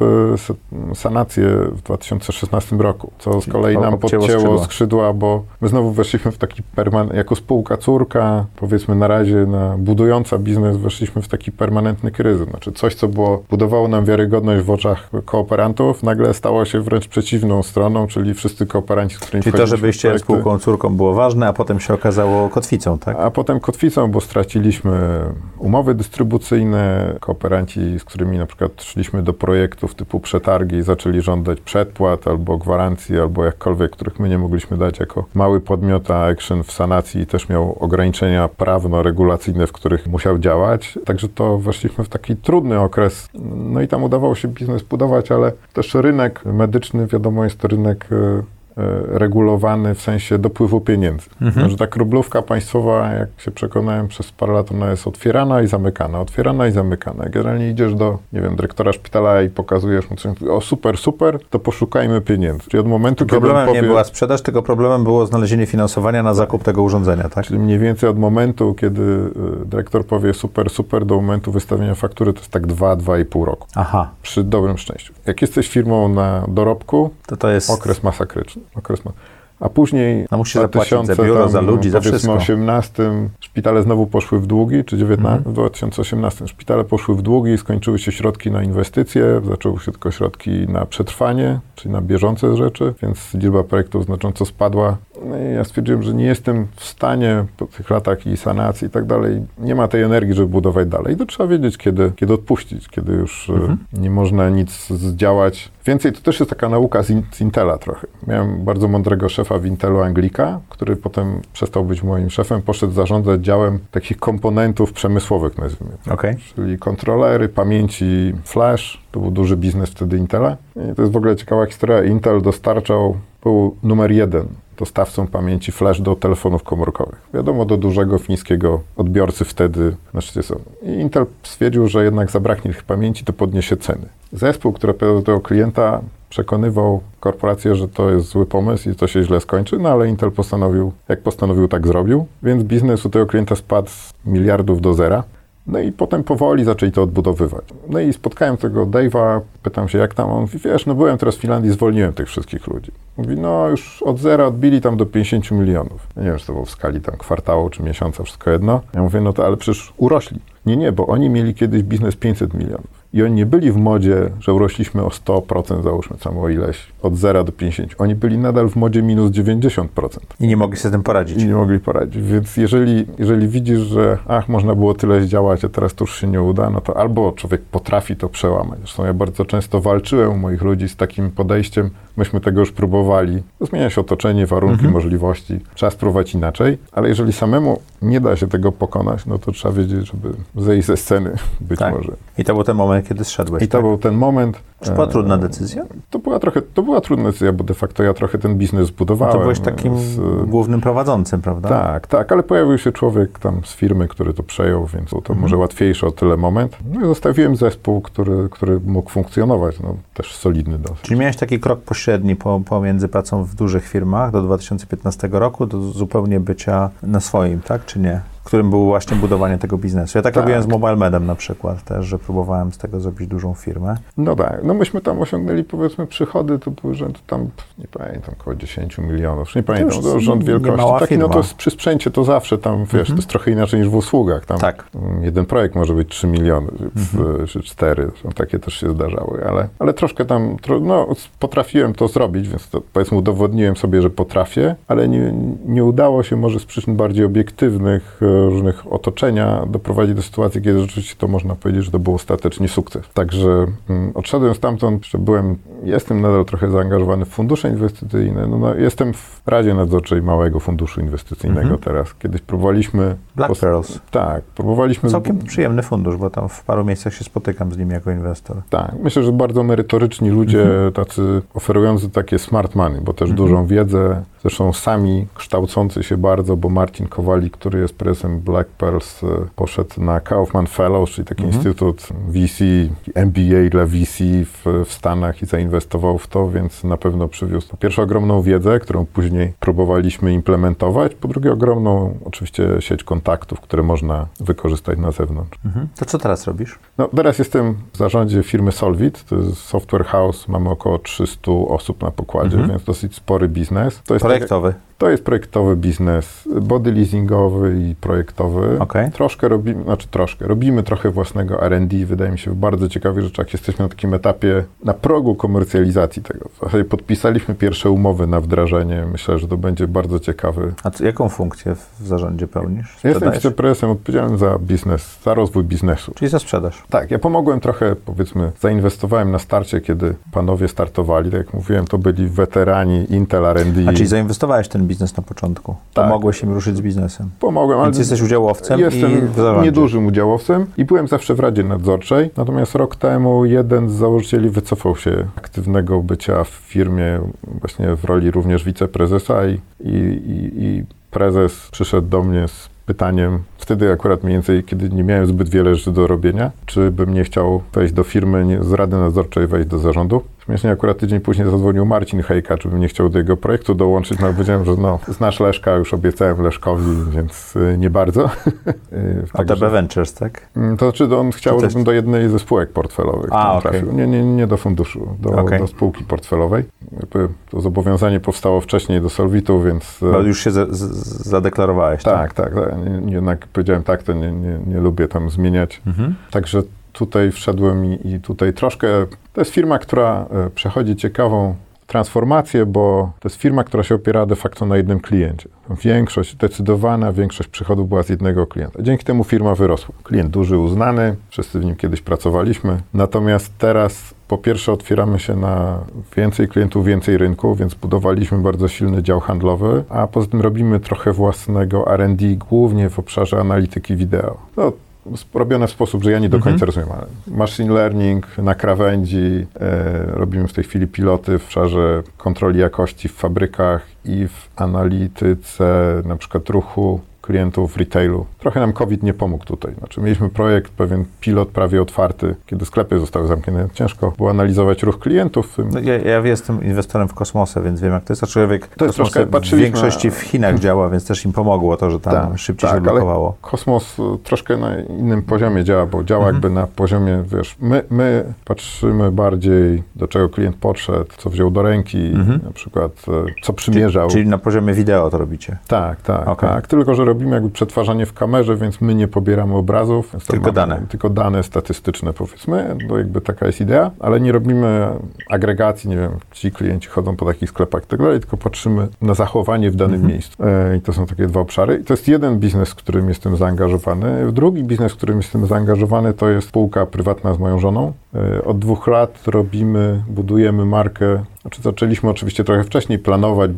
S3: sanację w 2016 roku, co z kolei nam podcięło
S1: skrzydła.
S3: skrzydła, bo my znowu weszliśmy w taki permanent, jako spółka córka, powiedzmy na razie na budująca biznes, weszliśmy w taki permanentny kryzys. Znaczy coś, co było, budowało nam wiarygodność w oczach kooperantów, nagle stało się wręcz przeciwną stroną, czyli wszyscy kooperanci, z którymi
S1: Czyli to, że
S3: w
S1: wyjście
S3: projekty-
S1: spółką córką było ważne, a potem się okazało kotwicą, tak?
S3: a potem kotwicą, bo straciliśmy umowy dystrybucyjne. Kooperanci, z którymi na przykład szliśmy do projektów typu przetargi, zaczęli żądać przedpłat albo gwarancji, albo jakkolwiek, których my nie mogliśmy dać jako mały podmiot, a Action w sanacji też miał ograniczenia prawno-regulacyjne, w których musiał działać. Także to weszliśmy w taki trudny okres. No i tam udawało się biznes budować, ale też rynek medyczny, wiadomo, jest to rynek e, regulowany w sensie dopływu pieniędzy.
S1: Mhm.
S3: Że tak rublówka państwowa, jak się przekonałem przez parę lat, ona jest otwierana i zamykana, otwierana i zamykana. Generalnie idziesz do, nie wiem, dyrektora szpitala i pokazujesz mu coś, o super, super, to poszukajmy pieniędzy. Czyli od momentu, kiedy on
S1: Problemem
S3: powie,
S1: nie była sprzedaż, tylko problemem było znalezienie finansowania na zakup tego urządzenia, tak?
S3: Czyli mniej więcej od momentu, kiedy y, dyrektor powie super, super, do momentu wystawienia faktury, to jest tak 2-2,5 roku.
S1: Aha,
S3: Przy dobrym szczęściu. Jak jesteś firmą na dorobku,
S1: to to jest...
S3: okres masakryczny. Okres ma... A później
S1: musisz
S3: w
S1: zapłacić za
S3: 2000
S1: biuro,
S3: tam,
S1: za ludzi, za wszystko.
S3: 18 szpitale znowu poszły w długi, czy 19,
S1: Mhm.
S3: w 2018 szpitale poszły w długi, skończyły się środki na inwestycje, zaczęły się tylko środki na przetrwanie, czyli na bieżące rzeczy, więc liczba projektów znacząco spadła. No i ja stwierdziłem, że nie jestem w stanie po tych latach i sanacji i tak dalej, nie ma tej energii, żeby budować dalej. I to trzeba wiedzieć, kiedy, kiedy odpuścić, kiedy już e,
S1: Mhm.
S3: nie można nic zdziałać. Więcej to też jest taka nauka z, in, z Intela trochę. Miałem bardzo mądrego szefa w Intelu Anglika, który potem przestał być moim szefem, poszedł zarządzać działem takich komponentów przemysłowych, nazwijmy.
S1: Okej.
S3: Czyli kontrolery, pamięci flash, to był duży biznes wtedy Intela. I to jest w ogóle ciekawa historia. Intel dostarczał, był numer jeden dostawcą pamięci flash do telefonów komórkowych. Wiadomo, do dużego fińskiego odbiorcy wtedy na szczycie są. I Intel stwierdził, że jednak zabraknie tych pamięci, to podniesie ceny. Zespół, który opowiadał do klienta, przekonywał korporację, że to jest zły pomysł i to się źle skończy, no ale Intel postanowił, jak postanowił, tak zrobił. Więc biznes u tego klienta spadł z miliardów do zera. No i potem powoli zaczęli to odbudowywać. No i spotkałem tego Dave'a, pytam się jak tam, on mówi, wiesz, no byłem teraz w Finlandii, zwolniłem tych wszystkich ludzi. Mówi, no już od zera odbili tam do 50 milionów. Ja nie wiem, czy to było w skali tam kwartału czy miesiąca, wszystko jedno. Ja mówię, no to ale przecież urośli. Nie, nie, bo oni mieli kiedyś biznes 500 milionów. I oni nie byli w modzie, że urośliśmy o 100%, załóżmy tam o ileś, od 0 do 50. Oni byli nadal w modzie minus 90%.
S1: I nie mogli sobie z tym poradzić.
S3: I nie mogli poradzić. Więc jeżeli, jeżeli widzisz, że ach, można było tyle zdziałać, a teraz to już się nie uda, no to albo człowiek potrafi to przełamać. Zresztą ja bardzo często walczyłem u moich ludzi z takim podejściem, myśmy tego już próbowali. Zmienia się otoczenie, warunki,
S1: Mhm.
S3: możliwości. Trzeba spróbować inaczej, ale jeżeli samemu nie da się tego pokonać, no to trzeba wiedzieć, żeby zejść ze sceny (laughs) być
S1: Tak.
S3: może.
S1: I to był ten moment, kiedy zszedłeś.
S3: I to
S1: tak?
S3: był ten moment.
S1: Czy była
S3: e,
S1: trudna decyzja?
S3: To była trochę, to była trudna decyzja, bo de facto ja trochę ten biznes zbudowałem.
S1: To byłeś takim
S3: z-
S1: głównym prowadzącym, prawda?
S3: tak, tak, ale pojawił się człowiek tam z firmy, który to przejął, więc to
S1: Mhm.
S3: może łatwiejszy o tyle moment. No i zostawiłem zespół, który, który mógł funkcjonować, no też solidny dosyć.
S1: Czyli miałeś taki krok pośredni po, pomiędzy pracą w dużych firmach do 2015 roku, do zupełnie bycia na swoim, tak? Czy nie? Którym było właśnie budowanie tego biznesu. Ja tak,
S3: Tak.
S1: robiłem z Mobile Medem na przykład też, że próbowałem z tego zrobić dużą firmę.
S3: No tak, no myśmy tam osiągnęli powiedzmy przychody, to były rzęd tam, nie pamiętam, około 10 milionów, nie pamiętam, to rząd wielkości. Taki, no
S1: firma.
S3: to jest przy sprzęcie to zawsze tam, wiesz,
S1: Mhm.
S3: to jest trochę inaczej niż w usługach. Tam
S1: Tak.
S3: mm, jeden projekt może być 3 miliony,
S1: Mhm.
S3: czy 4, zresztą takie też się zdarzały, ale, ale troszkę tam, no potrafiłem to zrobić, więc to powiedzmy udowodniłem sobie, że potrafię, ale nie, nie udało się może z przyczyn bardziej obiektywnych, e, różnych otoczenia doprowadzić do sytuacji, kiedy rzeczywiście to można powiedzieć, że to był ostatecznie sukces. Także mm, odszedłem stamtąd, byłem, jestem nadal trochę zaangażowany w fundusze inwestycyjne, no, no, jestem w Radzie Nadzorczej małego funduszu inwestycyjnego
S1: Mhm.
S3: teraz. Kiedyś próbowaliśmy...
S1: Black
S3: pos-
S1: Pearls.
S3: Tak, próbowaliśmy...
S1: Całkiem przyjemny fundusz, bo tam w paru miejscach się spotykam z nim jako inwestor.
S3: Tak, myślę, że bardzo merytoryczni ludzie,
S1: Mhm.
S3: tacy oferujący takie smart money, bo też
S1: Mhm.
S3: dużą wiedzę, zresztą sami kształcący się bardzo, bo Marcin Kowalik, który jest prezesem Black Pearls, e, poszedł na Kaufman Fellows, czyli taki instytut VC, MBA dla VC w, w Stanach i zainwestował w to, więc na pewno przywiózł po pierwsze ogromną wiedzę, którą później próbowaliśmy implementować, po drugie ogromną oczywiście sieć kontaktów, które można wykorzystać na zewnątrz.
S1: Mhm. To co teraz robisz?
S3: No, teraz jestem w zarządzie firmy Solvit, to jest software house, mamy około 300 osób na pokładzie,
S1: Mhm.
S3: więc dosyć spory biznes. To jest,
S1: Projektowy.
S3: To jest projektowy biznes, body leasingowy i projektowy.
S1: Okej.
S3: Troszkę robimy, znaczy troszkę, robimy trochę własnego R&D, wydaje mi się, w bardzo ciekawych rzeczach. Jesteśmy na takim etapie, na progu komercjalizacji tego. W zasadzie podpisaliśmy pierwsze umowy na wdrażanie. Myślę, że to będzie bardzo ciekawy.
S1: A co, jaką funkcję w zarządzie pełnisz?
S3: Jestem
S1: Sprzedajesz?
S3: wiceprezesem odpowiedzialnym za biznes, za rozwój biznesu.
S1: Czyli za sprzedaż.
S3: Tak, ja pomogłem trochę, powiedzmy, zainwestowałem na starcie, kiedy panowie startowali. Tak jak mówiłem, to byli weterani Intel R&D.
S1: A czyli zainwestowałeś ten biznes na początku.
S3: Tak.
S1: Pomogłeś im ruszyć z biznesem.
S3: Pomogłem, ale
S1: Więc jesteś udziałowcem
S3: jestem niedużym udziałowcem i byłem zawsze w Radzie Nadzorczej. Natomiast rok temu jeden z założycieli wycofał się aktywnego bycia w firmie, właśnie w roli również wiceprezesa i, i, i, i prezes przyszedł do mnie z pytaniem, wtedy akurat mniej więcej, kiedy nie miałem zbyt wiele rzeczy do robienia, czy bym nie chciał wejść do firmy, nie, z Rady Nadzorczej wejść do zarządu. Śmiesznie akurat tydzień później zadzwonił Marcin Hejka, czy bym nie chciał do jego projektu dołączyć, no powiedziałem, że no, znasz Leszka, już obiecałem Leszkowi, więc y, nie bardzo. (laughs) Y,
S1: ATB
S3: także-
S1: Ventures, tak?
S3: Mm, To znaczy, on chciał,
S1: też-
S3: żebym do jednej ze spółek portfelowych
S1: A,
S3: trafił. Nie, nie, nie do funduszu, do,
S1: Okej.
S3: do spółki portfelowej. To zobowiązanie powstało wcześniej do Solvitu, więc... e,
S1: Bo już się z, z, zadeklarowałeś, tak?
S3: tak, tak, tak. Jednak powiedziałem tak, to nie, nie, nie lubię tam zmieniać.
S1: Mhm.
S3: Także tutaj wszedłem i, i tutaj troszkę... To jest firma, która e, przechodzi ciekawą transformację, bo to jest firma, która się opiera de facto na jednym kliencie. Większość, zdecydowana większość przychodów była z jednego klienta. Dzięki temu firma wyrosła. Klient duży, uznany, wszyscy w nim kiedyś pracowaliśmy. Natomiast teraz po pierwsze otwieramy się na więcej klientów, więcej rynku, więc budowaliśmy bardzo silny dział handlowy, a poza tym robimy trochę własnego R&D, głównie w obszarze analityki wideo. No, robione w sposób, że ja nie do
S1: Mhm.
S3: końca rozumiem, ale machine learning na krawędzi, e, robimy w tej chwili piloty w obszarze kontroli jakości w fabrykach i w analityce na przykład ruchu klientów w retailu. Trochę nam COVID nie pomógł tutaj. Znaczy mieliśmy projekt, pewien pilot prawie otwarty, kiedy sklepy zostały zamknięte. Ciężko było analizować ruch klientów.
S1: No, ja, ja jestem inwestorem w kosmosę, więc wiem, jak to jest. A człowiek
S3: To jest troszkę-
S1: w większości w Chinach działa, więc też im pomogło to, że tam
S3: Tak,
S1: szybciej
S3: tak,
S1: się
S3: ale-
S1: blokowało.
S3: Kosmos y, troszkę na innym poziomie działa, bo działa
S1: Mhm.
S3: jakby na poziomie, wiesz, my, my patrzymy bardziej, do czego klient podszedł, co wziął do ręki,
S1: Mhm.
S3: na przykład, e, co przymierzał.
S1: Czyli na poziomie wideo to robicie.
S3: Tak, tak,
S1: Okej.
S3: tak. Tylko, że robimy jakby przetwarzanie w kamerze, więc my nie pobieramy obrazów.
S1: Tylko dane.
S3: Tylko dane statystyczne powiedzmy, to jakby taka jest idea, ale nie robimy agregacji, nie wiem, ci klienci chodzą po takich sklepach i tak dalej, tylko patrzymy na zachowanie w danym miejscu. E, I to są takie dwa obszary. I to jest jeden biznes, w którym jestem zaangażowany. Drugi biznes, w którym jestem zaangażowany, to jest spółka prywatna z moją żoną. E, Od dwóch lat robimy, budujemy markę. Znaczy zaczęliśmy oczywiście trochę wcześniej planować,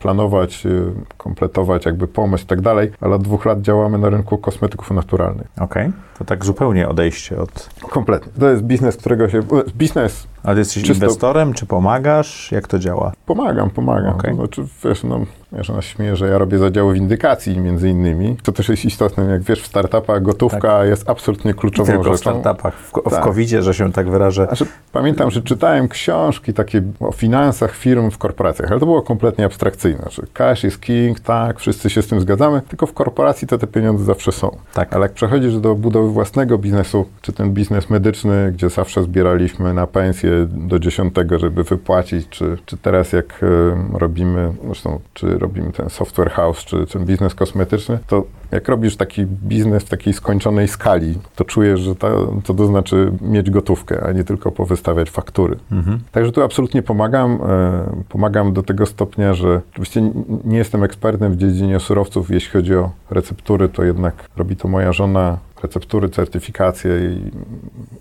S3: planować, y, kompletować jakby pomysł i tak dalej, ale od dwóch lat działamy na rynku kosmetyków naturalnych.
S1: Okej, to tak zupełnie odejście od...
S3: Kompletnie. To jest biznes, którego się... Biznes
S1: Ale jesteś
S3: Czysto-
S1: inwestorem, czy pomagasz? Jak to działa?
S3: Pomagam, pomagam. To znaczy, wiesz, no, wiesz, ona śmieje, że ja robię zadziały windykacji między innymi. To też jest istotne, jak wiesz, w startupach gotówka jest absolutnie kluczową
S1: Tak. Tylko w
S3: rzeczą.
S1: startupach, w, w
S3: Tak.
S1: covid że się tak wyrażę.
S3: Znaczy, pamiętam, że czytałem książki takie o finansach firm w korporacjach, ale to było kompletnie abstrakcyjne. Że cash is king, tak, wszyscy się z tym zgadzamy, tylko w korporacji to te pieniądze zawsze są.
S1: Tak.
S3: Ale jak przechodzisz do budowy własnego biznesu, czy ten biznes medyczny, gdzie zawsze zbieraliśmy na pensję do dziesiątego, żeby wypłacić, czy, czy teraz jak e, robimy, zresztą, czy robimy ten software house, czy ten biznes kosmetyczny, to jak robisz taki biznes w takiej skończonej skali, to czujesz, że ta, to, to znaczy mieć gotówkę, a nie tylko powystawiać faktury. Także tu absolutnie pomagam. E, pomagam do tego stopnia, że oczywiście nie jestem ekspertem w dziedzinie surowców, jeśli chodzi o receptury, to jednak robi to moja żona, receptury, certyfikacje i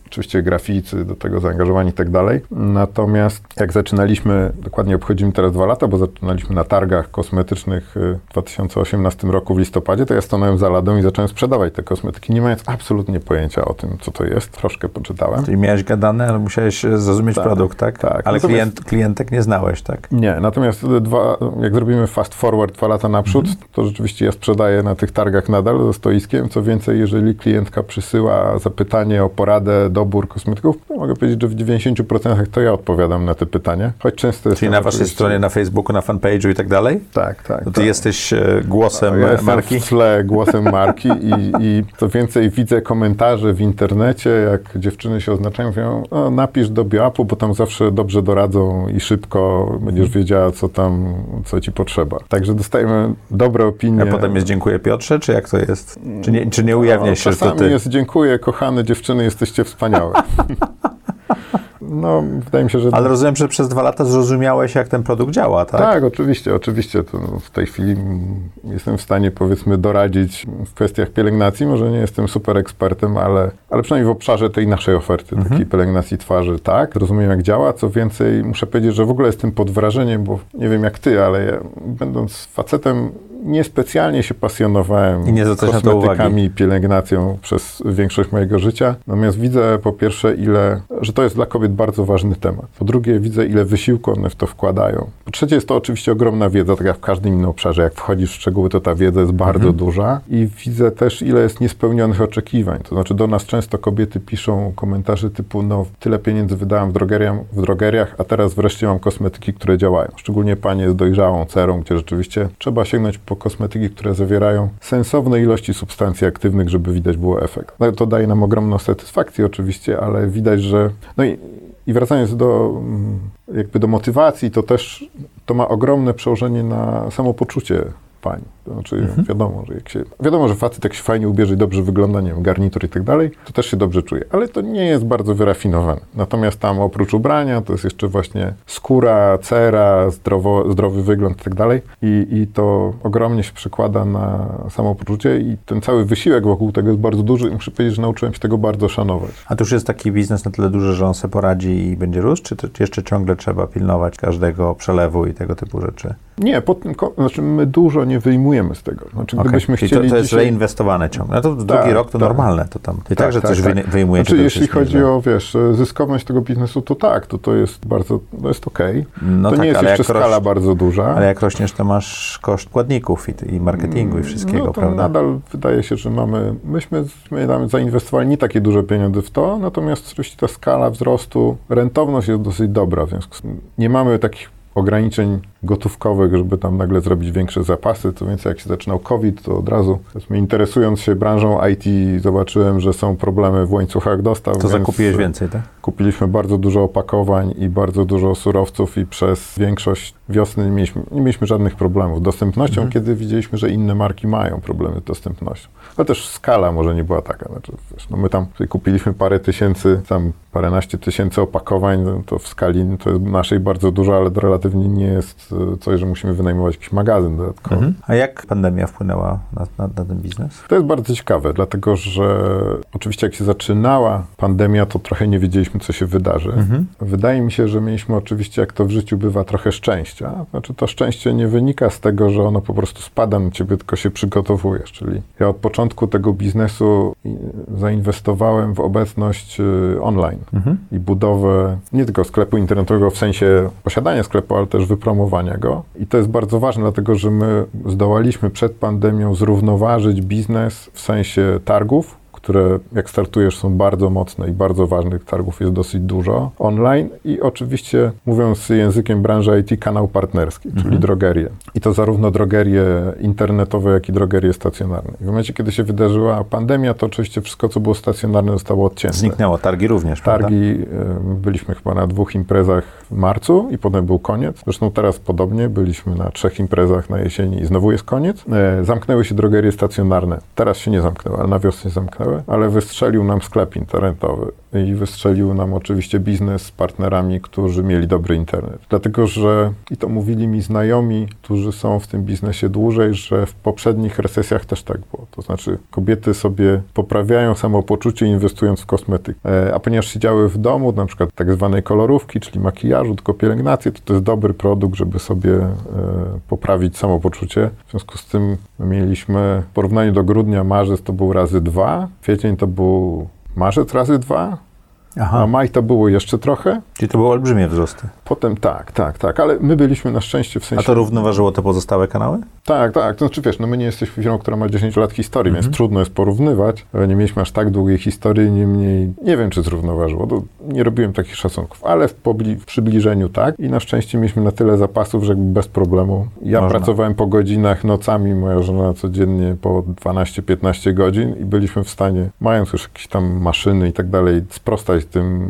S3: oczywiście graficy, do tego zaangażowani i tak dalej. Natomiast jak zaczynaliśmy, dokładnie obchodzimy teraz dwa lata, bo zaczynaliśmy na targach kosmetycznych y, w 2018 roku w listopadzie, to ja stanąłem za ladą i zacząłem sprzedawać te kosmetyki, nie mając absolutnie pojęcia o tym, co to jest. Troszkę poczytałem.
S1: Czyli miałeś gadane, ale musiałeś e, zrozumieć
S3: Tak,
S1: produkt, tak?
S3: tak.
S1: Ale klient, klientek nie znałeś, tak?
S3: Nie, natomiast dwa, jak zrobimy fast forward dwa lata naprzód, to rzeczywiście ja sprzedaję na tych targach nadal ze stoiskiem. Co więcej, jeżeli klientka przysyła zapytanie o poradę, dobór kosmetyków, to mogę powiedzieć, że w 90% to ja odpowiadam na te pytania. Choć często jest
S1: Czyli na waszej stronie, na Facebooku, na fanpage'u i tak dalej?
S3: Tak, tak.
S1: To ty
S3: tak.
S1: jesteś e, głosem
S3: Ja
S1: marki?
S3: w tle głosem marki i, i co więcej widzę komentarze w internecie, jak dziewczyny się oznaczają, mówią, o, napisz do bioapu, bo tam zawsze dobrze doradzą i szybko będziesz wiedziała, co tam, co ci potrzeba. Także dostajemy dobre opinie.
S1: A potem jest dziękuję Piotrze, czy jak to jest? Czy nie, czy nie ujawnia
S3: No,
S1: się, że
S3: Czasami jest dziękuję, kochane dziewczyny, jesteście wspaniałe. (laughs) No, wydaje mi się, że...
S1: Ale rozumiem, że przez dwa lata zrozumiałeś, jak ten produkt działa, tak?
S3: Tak, oczywiście, oczywiście. To w tej chwili jestem w stanie, powiedzmy, doradzić w kwestiach pielęgnacji. Może nie jestem super ekspertem, ale, ale przynajmniej w obszarze tej naszej oferty, takiej pielęgnacji twarzy, tak. Rozumiem, jak działa. Co więcej, muszę powiedzieć, że w ogóle jestem pod wrażeniem, bo nie wiem jak ty, ale ja, będąc facetem, niespecjalnie się pasjonowałem
S1: I nie
S3: kosmetykami i pielęgnacją przez większość mojego życia. Natomiast widzę po pierwsze, ile, że to jest dla kobiet bardzo ważny temat. Po drugie, widzę, ile wysiłku one w to wkładają. Po trzecie, jest to oczywiście ogromna wiedza, tak jak w każdym innym obszarze. Jak wchodzisz w szczegóły, to ta wiedza jest bardzo duża. I widzę też, ile jest niespełnionych oczekiwań. To znaczy, do nas często kobiety piszą komentarze typu, no, tyle pieniędzy wydałam w, drogeriam, w drogeriach, a teraz wreszcie mam kosmetyki, które działają. Szczególnie panie z dojrzałą cerą, gdzie rzeczywiście trzeba sięgnąć po kosmetyki, które zawierają sensowne ilości substancji aktywnych, żeby widać było efekt. No, to daje nam ogromną satysfakcję oczywiście, ale widać, że... No i, i wracając do, mm, jakby do motywacji, to też to ma ogromne przełożenie na samopoczucie pań. To znaczy, wiadomo, że jak się, wiadomo, że facet jak się fajnie ubierze i dobrze wygląda, nie wiem, garnitur i tak dalej, to też się dobrze czuje. Ale to nie jest bardzo wyrafinowane. Natomiast tam oprócz ubrania, to jest jeszcze właśnie skóra, cera, zdrowo, zdrowy wygląd i tak dalej. I, I to ogromnie się przekłada na samopoczucie i ten cały wysiłek wokół tego jest bardzo duży i muszę powiedzieć, że nauczyłem się tego bardzo szanować.
S1: A to już jest taki biznes na tyle duży, że on se poradzi i będzie rósł, czy jeszcze ciągle trzeba pilnować każdego przelewu i tego typu rzeczy?
S3: Nie, po tym, znaczy my dużo nie wyjmujemy z tego. Znaczy,
S1: Okej,
S3: gdybyśmy
S1: Czyli
S3: chcieli
S1: to, to jest
S3: dzisiaj...
S1: reinwestowane ciągle. No to
S3: Tak,
S1: drugi rok to
S3: tak.
S1: normalne. To tam. I tak, że coś
S3: tak.
S1: wy- wyjmujecie.
S3: Znaczy, jeśli
S1: jest
S3: chodzi o, wiesz, zyskowność tego biznesu, to tak, to, to jest bardzo, to jest okej.
S1: No
S3: to
S1: tak,
S3: nie jest
S1: ale
S3: jeszcze skala
S1: roś-
S3: bardzo duża.
S1: Ale jak rośniesz, to masz koszt składników i, i marketingu i wszystkiego,
S3: no
S1: prawda?
S3: nadal wydaje się, że mamy, myśmy my zainwestowali nie takie duże pieniądze w to, natomiast oczywiście ta skala wzrostu, rentowność jest dosyć dobra, w związku z tym nie mamy takich ograniczeń gotówkowych, żeby tam nagle zrobić większe zapasy, co więcej jak się zaczynał COVID, to od razu, interesując się branżą IT, zobaczyłem, że są problemy w łańcuchach dostaw.
S1: To zakupiłeś więcej, tak?
S3: Kupiliśmy bardzo dużo opakowań i bardzo dużo surowców i przez większość wiosny nie mieliśmy, nie mieliśmy żadnych problemów z dostępnością,
S1: Mhm.
S3: kiedy widzieliśmy, że inne marki mają problemy z dostępnością. Ale też skala może nie była taka. Znaczy, wiesz, no my tam kupiliśmy parę tysięcy, tam paręnaście tysięcy opakowań, no to w skali to jest naszej bardzo dużo, ale relatywnie nie jest e, coś, że musimy wynajmować jakiś magazyn dodatkowy.
S1: Mhm. A jak pandemia wpłynęła na, na, na ten biznes?
S3: To jest bardzo ciekawe, dlatego że oczywiście jak się zaczynała pandemia, to trochę nie wiedzieliśmy, co się wydarzy.
S1: Mhm.
S3: Wydaje mi się, że mieliśmy oczywiście, jak to w życiu bywa, trochę szczęścia. Znaczy to szczęście nie wynika z tego, że ono po prostu spada na ciebie, tylko się przygotowujesz. Czyli ja od początku tego biznesu zainwestowałem w obecność y, online
S1: Mhm.
S3: i budowę nie tylko sklepu internetowego w sensie posiadania sklepu, ale też wypromowania go. I to jest bardzo ważne, dlatego że my zdołaliśmy przed pandemią zrównoważyć biznes w sensie targów, które jak startujesz są bardzo mocne i bardzo ważnych targów jest dosyć dużo online i oczywiście mówiąc językiem branży IT kanał partnerski, czyli drogerie. I to zarówno drogerie internetowe, jak i drogerie stacjonarne. I w momencie, kiedy się wydarzyła pandemia, to oczywiście wszystko, co było stacjonarne zostało odcięte.
S1: Zniknęło, targi również, prawda?
S3: Targi, y, byliśmy chyba na dwóch imprezach w marcu i potem był koniec. Zresztą teraz podobnie, byliśmy na trzech imprezach na jesieni i znowu jest koniec. E, Zamknęły się drogerie stacjonarne. Teraz się nie zamknęły, ale na wiosnę się zamknęły. Ale wystrzelił nam sklep internetowy i wystrzelił nam oczywiście biznes z partnerami, którzy mieli dobry internet. Dlatego, że i to mówili mi znajomi, którzy są w tym biznesie dłużej, że w poprzednich recesjach też tak było. To znaczy kobiety sobie poprawiają samopoczucie inwestując w kosmetyk. E, A ponieważ siedziały w domu, na przykład tak zwanej kolorówki, czyli makijażu, tylko pielęgnację, to to jest dobry produkt, żeby sobie e, poprawić samopoczucie. W związku z tym mieliśmy w porównaniu do grudnia, marzec to był razy dwa, kwiecień to był marzec razy dwa, a
S1: Aha,
S3: maj to było jeszcze trochę.
S1: czyli to były olbrzymie wzrosty.
S3: Potem tak, tak, tak, ale my byliśmy na szczęście w
S1: A
S3: sensie...
S1: to równoważyło te pozostałe kanały?
S3: Tak, tak. To znaczy, wiesz, no my nie jesteśmy firmą, która ma 10 lat historii, więc trudno jest porównywać. Nie mieliśmy aż tak długiej historii, niemniej nie wiem, czy zrównoważyło. To nie robiłem takich szacunków, ale w, w przybliżeniu tak. I na szczęście mieliśmy na tyle zapasów, że bez problemu. Ja
S1: Można.
S3: pracowałem po godzinach, nocami, moja żona codziennie po 12-15 godzin i byliśmy w stanie, mając już jakieś tam maszyny i tak dalej, sprostać tym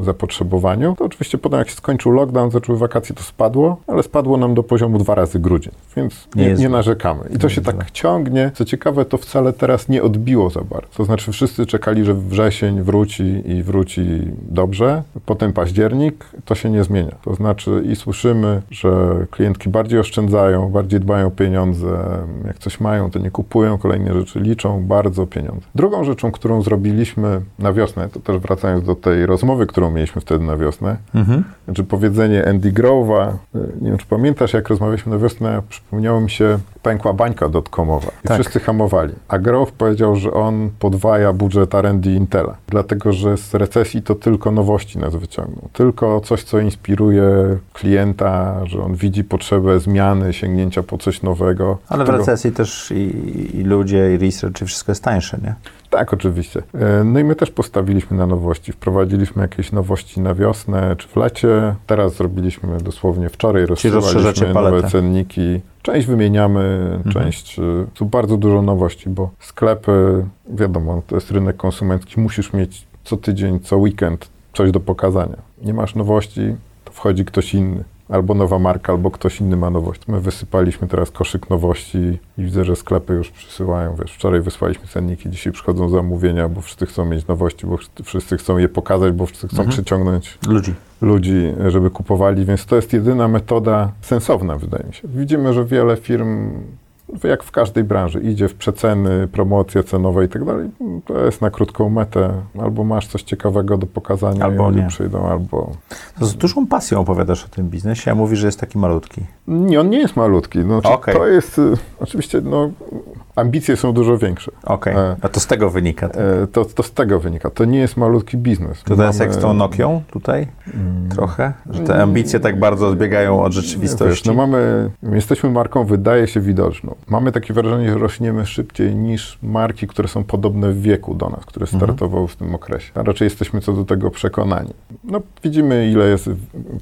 S3: zapotrzebowaniu. To oczywiście potem, jak się skończył lockdown, zaczęły wakacje, to spadło, ale spadło nam do poziomu dwa razy grudzień, więc
S1: Nie
S3: nie, nie narzekamy. I to się tak ciągnie. Co ciekawe, to wcale teraz nie odbiło za bardzo. To znaczy wszyscy czekali, że wrzesień wróci i wróci dobrze. Potem październik, to się nie zmienia. To znaczy i słyszymy, że klientki bardziej oszczędzają, bardziej dbają o pieniądze. Jak coś mają, to nie kupują kolejne rzeczy, liczą bardzo pieniądze. Drugą rzeczą, którą zrobiliśmy na wiosnę, to też wracając do tej rozmowy, którą mieliśmy wtedy na wiosnę,
S1: Mhm.
S3: znaczy powiedzenie Andy Grove'a, y, nie wiem czy pamiętasz, jak rozmawialiśmy na wiosnę, przypomniało mi się pękła bańka dotcomowa i
S1: Tak.
S3: wszyscy hamowali. A Grove powiedział, że on podwaja budżet R&D Intela, dlatego że z recesji to tylko nowości nas wyciągną. Tylko coś, co inspiruje klienta, że on widzi potrzebę zmiany, sięgnięcia po coś nowego.
S1: Ale w recesji też i, i ludzie, i research, i wszystko jest tańsze, nie?
S3: Tak, oczywiście. E, No i my też postawiliśmy na nowości. Wprowadziliśmy jakieś nowości na wiosnę czy w lecie. Teraz zrobiliśmy dosłownie wczoraj,
S1: rozszerzacie
S3: rozszerzaliśmy nowe cenniki. Część wymieniamy, część... e, Tu bardzo dużo nowości, bo sklepy, wiadomo, to jest rynek konsumencki. Musisz mieć co tydzień, co weekend coś do pokazania. Nie masz nowości, to wchodzi ktoś inny. Albo nowa marka, albo ktoś inny ma nowość. My wysypaliśmy teraz koszyk nowości i widzę, że sklepy już przysyłają. Wiesz, wczoraj wysłaliśmy cenniki, dzisiaj przychodzą zamówienia, bo wszyscy chcą mieć nowości, bo wszyscy- chcą je pokazać, bo wszyscy chcą przyciągnąć
S1: Ludzi.
S3: ludzi, żeby kupowali, więc to jest jedyna metoda sensowna, wydaje mi się. Widzimy, że wiele firm, jak w każdej branży, idzie w przeceny, promocje cenowe i tak dalej. To jest na krótką metę. Albo masz coś ciekawego do pokazania
S1: Albo nie.
S3: przyjdą, albo...
S1: To z dużą pasją opowiadasz o tym biznesie, a mówisz, że jest taki malutki.
S3: Nie, on nie jest malutki. No, znaczy,
S1: Okej.
S3: To jest, y, oczywiście, no, ambicje są dużo większe.
S1: Okej,
S3: E.
S1: a to z tego wynika.
S3: E, To, to z tego wynika. To nie jest malutki biznes.
S1: To teraz jak z tą
S3: Mamy-
S1: Nokią tutaj? trochę? Że te ambicje tak bardzo odbiegają od rzeczywistości?
S3: Wiesz, no mamy, jesteśmy marką, wydaje się widoczną. Mamy takie wrażenie, że rośniemy szybciej niż marki, które są podobne w wieku do nas, które startowały w tym okresie. A raczej jesteśmy co do tego przekonani. No, widzimy, ile jest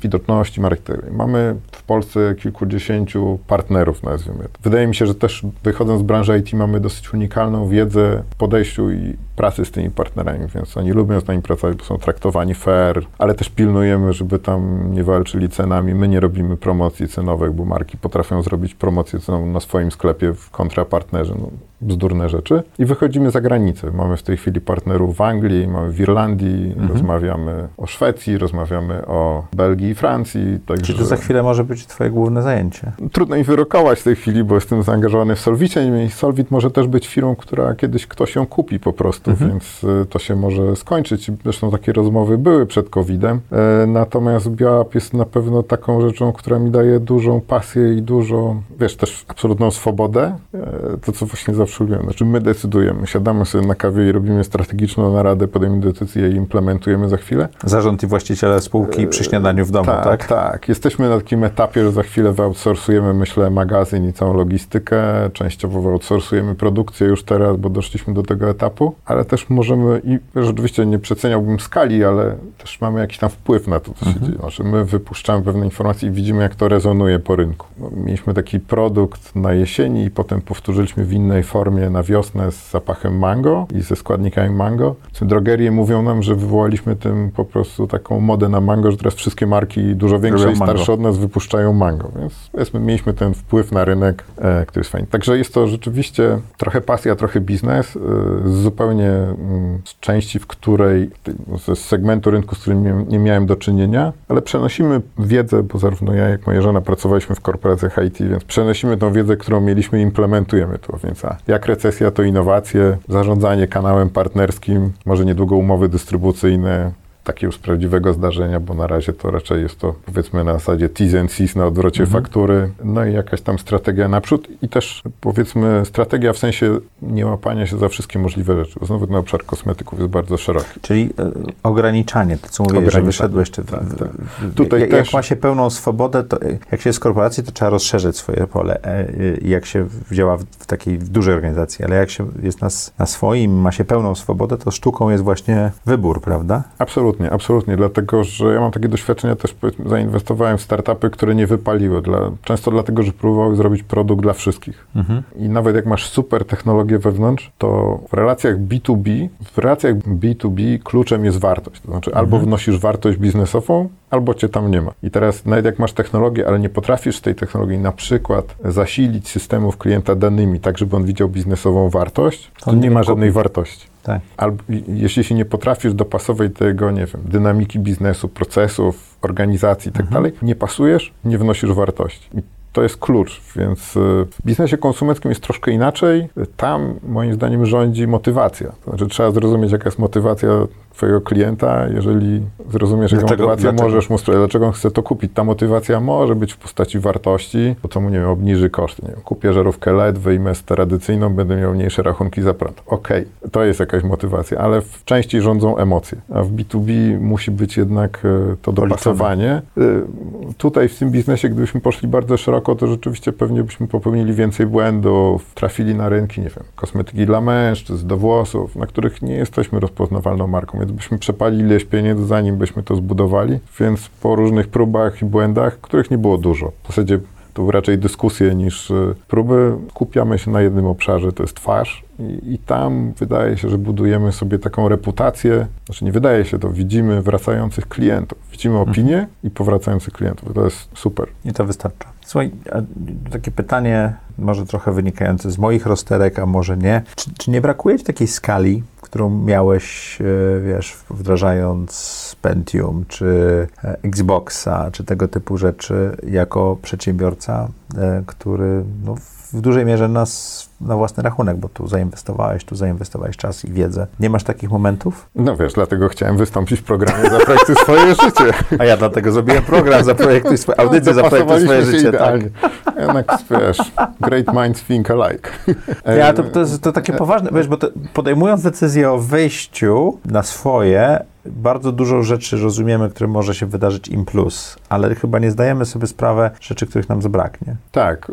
S3: widoczności marki. Mamy w Polsce kilkudziesięciu partnerów, nazwijmy to. Wydaje mi się, że też wychodząc z branży IT mamy dosyć unikalną wiedzę w podejściu i pracy z tymi partnerami, więc oni lubią z nami pracować, bo są traktowani fair, ale też pilnujemy, żeby tam nie walczyli cenami. My nie robimy promocji cenowych, bo marki potrafią zrobić promocję cenową na swoim sklepie w kontrapartnerze. No, bzdurne rzeczy i wychodzimy za granicę. Mamy w tej chwili partnerów w Anglii, mamy w Irlandii,
S1: Mhm.
S3: rozmawiamy o Szwecji, rozmawiamy o Belgii i Francji. Także
S1: Czyli to za chwilę może być twoje główne zajęcie.
S3: trudno mi wyrokować w tej chwili, bo jestem zaangażowany w Solvicie i Solvit może też być firmą, która kiedyś ktoś ją kupi po prostu,
S1: Mhm.
S3: więc y, to się może skończyć. Zresztą takie rozmowy były przed COVID-em. E, Natomiast BioApp jest na pewno taką rzeczą, która mi daje dużą pasję i dużo, wiesz, też absolutną swobodę. E, To, co właśnie zawsze lubiłem. Znaczy my decydujemy, siadamy sobie na kawie i robimy strategiczną naradę, podejmujemy decyzję i implementujemy za chwilę.
S1: Zarząd i właściciele spółki przy śniadaniu w domu, tak?
S3: Tak, tak. Jesteśmy na takim etapie, że za chwilę wyoutsourcujemy, myślę, magazyn i całą logistykę. Częściowo wyoutsourcujemy produkcję już teraz, bo doszliśmy do tego etapu, ale też możemy, i rzeczywiście nie przeceniałbym skali, ale też mamy jakiś tam wpływ na to, co się dzieje. Znaczy my wypuszczamy pewne informacje i widzimy, jak to rezonuje po rynku. No, mieliśmy taki produkt na jesieni i potem powtórzyliśmy w innej formie na wiosnę z zapachem mango i ze składnikami mango. Drogerie mówią nam, że wywołaliśmy tym po prostu taką modę na mango, że teraz wszystkie marki dużo większe
S1: Robią
S3: i
S1: mango.
S3: starsze od nas wypuszczają mango, więc powiedzmy, mieliśmy ten wpływ na rynek, e, który jest fajny. Także jest to rzeczywiście trochę pasja, trochę biznes, e, zupełnie mm, z części, w której, z segmentu rynku, z którym nie, nie miałem do czynienia, ale przenosimy wiedzę, bo zarówno ja, jak moja żona pracowaliśmy w korporacjach IT, więc przenosimy tą wiedzę, którą mieliśmy i implementujemy to, więc a jak recesja, to innowacje, zarządzanie kanałem partnerskim, może niedługo umowy dystrybucyjne, takie już z prawdziwego zdarzenia, bo na razie to raczej jest to powiedzmy na zasadzie T's and C's na odwrocie faktury, no i jakaś tam strategia naprzód i też powiedzmy strategia w sensie nie łapania się za wszystkie możliwe rzeczy, bo znowu ten obszar kosmetyków jest bardzo szeroki.
S1: Czyli e, ograniczanie, to co mówiłeś, że wyszedłeś. Czy,
S3: tak,
S1: w-
S3: tak.
S1: w-
S3: Tutaj
S1: jak,
S3: też-
S1: jak ma się pełną swobodę, to e, jak się jest korporacji, to trzeba rozszerzyć swoje pole. e, e, Jak się działa w, w takiej w dużej organizacji, ale jak się jest na, na swoim, ma się pełną swobodę, to sztuką jest właśnie wybór, prawda?
S3: Absolutnie, absolutnie, dlatego że ja mam takie doświadczenia, też zainwestowałem w startupy, które nie wypaliły, dla, często dlatego, że próbowały zrobić produkt dla wszystkich. I nawet jak masz super technologię wewnątrz, to w relacjach B2B, w relacjach B2B kluczem jest wartość. To znaczy albo wnosisz wartość biznesową, albo cię tam nie ma. I teraz nawet jak masz technologię, ale nie potrafisz z tej technologii na przykład zasilić systemów klienta danymi, tak żeby on widział biznesową wartość, to
S1: on
S3: nie ma żadnej wartości.
S1: Tak.
S3: Albo jeśli się nie potrafisz dopasować tego, nie wiem, dynamiki biznesu, procesów, organizacji i tak dalej, nie pasujesz, nie wnosisz wartości. I to jest klucz, więc y, w biznesie konsumenckim jest troszkę inaczej. Tam moim zdaniem rządzi motywacja. To znaczy trzeba zrozumieć, jaka jest motywacja twojego klienta. Jeżeli zrozumiesz,
S1: Dlaczego-
S3: motywację
S1: dlaczego?
S3: możesz mu sprzedać, dlaczego on chce to kupić. Ta motywacja może być w postaci wartości, bo to mu, nie wiem, obniży koszty. Nie wiem, kupię żarówkę LED, wyjmę z tradycyjną, będę miał mniejsze rachunki za prąd. Okej, to jest jakaś motywacja, ale w części rządzą emocje. A w B2B musi być jednak e, to dopasowanie. E, Tutaj w tym biznesie, gdybyśmy poszli bardzo szeroko, to rzeczywiście pewnie byśmy popełnili więcej błędów, trafili na rynki, nie wiem, kosmetyki dla mężczyzn, do włosów, na których nie jesteśmy rozpoznawalną marką, więc byśmy przepalili ileś pieniędzy, zanim byśmy to zbudowali. Więc po różnych próbach i błędach, których nie było dużo, w zasadzie to raczej dyskusje niż y, próby. Skupiamy się na jednym obszarze, to jest twarz. I, I tam wydaje się, że budujemy sobie taką reputację. Znaczy nie wydaje się, to widzimy wracających klientów. Widzimy opinię i powracających klientów. To jest super.
S1: I to wystarcza. Słuchaj, takie pytanie, może trochę wynikające z moich rozterek, a może nie. Czy, czy nie brakuje ci takiej skali, którą miałeś, e, wiesz, wdrażając Pentium, czy e, Xboxa, czy tego typu rzeczy, jako przedsiębiorca, e, który no, w dużej mierze nas na własny rachunek, bo tu zainwestowałeś, tu zainwestowałeś czas i wiedzę. Nie masz takich momentów?
S3: No wiesz, dlatego chciałem wystąpić w programie Zaprojektuj swoje (laughs) życie.
S1: A ja dlatego zrobiłem program Zaprojektuj swoje, audycję Zaprojektuj swoje życie, tak.
S3: idealnie. Jednak wiesz, great minds think alike.
S1: Ja, to, to jest to takie poważne, wiesz, bo to, podejmując decyzję o wyjściu na swoje, bardzo dużo rzeczy rozumiemy, które może się wydarzyć im plus, ale chyba nie zdajemy sobie sprawy rzeczy, których nam zabraknie.
S3: Tak,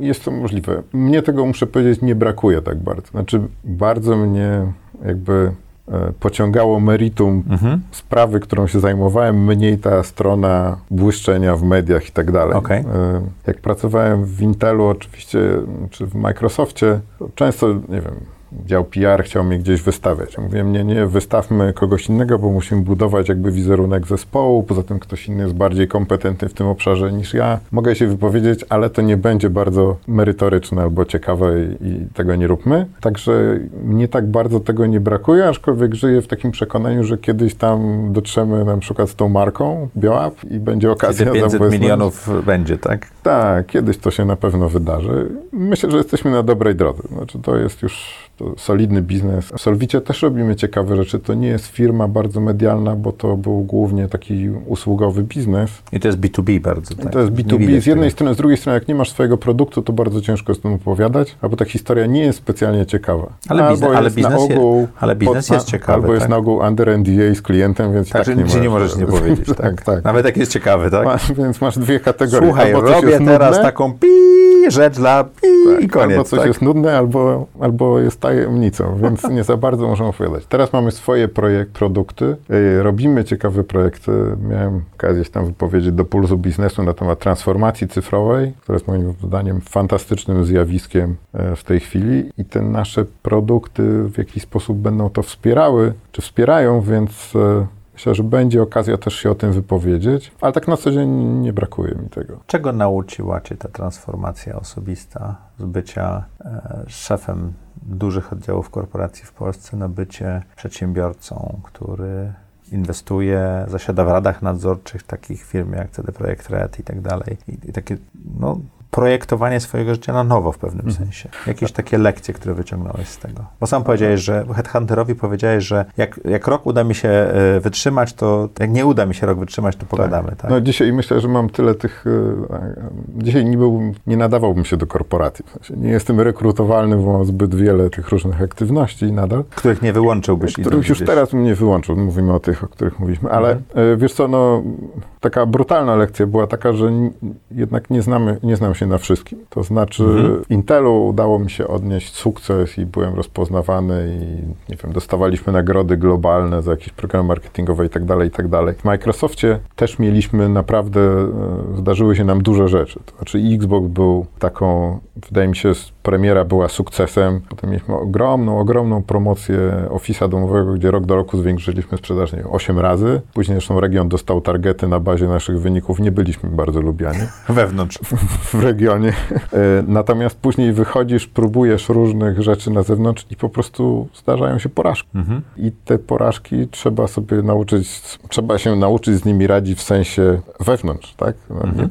S3: jest to możliwe. Mnie tego, muszę powiedzieć, nie brakuje tak bardzo. Znaczy, bardzo mnie jakby e, pociągało meritum
S1: Mhm.
S3: sprawy, którą się zajmowałem, mniej ta strona błyszczenia w mediach i tak dalej.
S1: Okej.
S3: E, Jak pracowałem w Intelu oczywiście, czy w Microsoftie, to często, nie wiem, dział PR chciał mnie gdzieś wystawiać. Mówiłem, nie, nie, wystawmy kogoś innego, bo musimy budować jakby wizerunek zespołu, poza tym ktoś inny jest bardziej kompetentny w tym obszarze niż ja. Mogę się wypowiedzieć, ale to nie będzie bardzo merytoryczne albo ciekawe i, i tego nie róbmy. Także mnie tak bardzo tego nie brakuje, aczkolwiek żyję w takim przekonaniu, że kiedyś tam dotrzemy na przykład z tą marką BioUp i będzie okazja
S1: Kiedy 500
S3: zabłysnąć.
S1: milionów będzie, tak?
S3: Tak, kiedyś to się na pewno wydarzy. Myślę, że jesteśmy na dobrej drodze. Znaczy, to jest już to solidny biznes. W Solwicie też robimy ciekawe rzeczy. To nie jest firma bardzo medialna, bo to był głównie taki usługowy biznes.
S1: I to jest B2B bardzo, tak?
S3: To jest
S1: Nie
S3: B2B
S1: widać
S3: z jednej strony, z drugiej strony, jak nie masz swojego produktu, to bardzo ciężko jest tym opowiadać, albo ta historia nie jest specjalnie ciekawa.
S1: Ale
S3: albo
S1: biznes- ale
S3: jest
S1: biznes
S3: na ogół
S1: ale biznes
S3: pod-
S1: jest ciekawy,
S3: Albo jest
S1: tak?
S3: na ogół under NDA z klientem, więc
S1: Tak,
S3: tak, nie,
S1: nic nie możesz nie powiedzieć, (laughs) tak?
S3: tak, tak.
S1: Nawet jak jest ciekawy, tak?
S3: Ma, więc masz dwie kategorie.
S1: Słuchaj,
S3: albo
S1: robię
S3: jest
S1: teraz
S3: nudne,
S1: taką pi rzecz dla pi i koniec,
S3: Albo coś
S1: tak?
S3: jest nudne, albo, albo jest tajemnicą, więc nie za bardzo możemy opowiadać. Teraz mamy swoje projekt, produkty, robimy ciekawe projekty. Miałem okazję się tam wypowiedzieć do Pulsu Biznesu na temat transformacji cyfrowej, która jest moim zdaniem fantastycznym zjawiskiem e, w tej chwili i te nasze produkty w jakiś sposób będą to wspierały, czy wspierają, więc e, myślę, że będzie okazja też się o tym wypowiedzieć, ale tak na co dzień nie brakuje mi tego.
S1: Czego nauczyła Cię ta transformacja osobista z bycia e, szefem dużych oddziałów korporacji w Polsce na bycie przedsiębiorcą, który inwestuje, zasiada w radach nadzorczych takich firm jak CD Projekt Red i tak dalej. I, i takie, no, projektowanie swojego życia na nowo w pewnym sensie. Jakieś takie lekcje, które wyciągnąłeś z tego. Bo sam powiedziałeś, że headhunterowi powiedziałeś, że jak, jak rok uda mi się e, wytrzymać, to jak nie uda mi się rok wytrzymać, to pogadamy, tak?
S3: No dzisiaj myślę, że mam tyle tych... e, Dzisiaj nie, byłbym, nie nadawałbym się do korporacji. W sensie nie jestem rekrutowalny, bo mam zbyt wiele tych różnych aktywności nadal,
S1: Których nie wyłączyłbyś.
S3: których już
S1: gdzieś.
S3: teraz bym nie wyłączył. Mówimy o tych, o których mówiliśmy. Ale
S1: Mhm.
S3: e, wiesz co, no, taka brutalna lekcja była taka, że jednak nie, znamy, nie znam się na wszystkim. To znaczy
S1: Mhm.
S3: w Intelu udało mi się odnieść sukces i byłem rozpoznawany i nie wiem, dostawaliśmy nagrody globalne za jakieś programy marketingowe i tak dalej, i tak dalej. W Microsoftie też mieliśmy naprawdę, e, zdarzyły się nam duże rzeczy. To znaczy Xbox był taką, wydaje mi się, premiera była sukcesem. Potem mieliśmy ogromną, ogromną promocję Office'a domowego, gdzie rok do roku zwiększyliśmy sprzedaż nie wiem, 8 razy. Później zresztą region dostał targety na bazie naszych wyników. Nie byliśmy bardzo lubiani (laughs)
S1: Wewnątrz.
S3: w regionie. E, Natomiast później wychodzisz, próbujesz różnych rzeczy na zewnątrz i po prostu zdarzają się porażki.
S1: Mhm.
S3: I te porażki trzeba sobie nauczyć, trzeba się nauczyć z nimi radzić w sensie wewnątrz, tak? No, nie,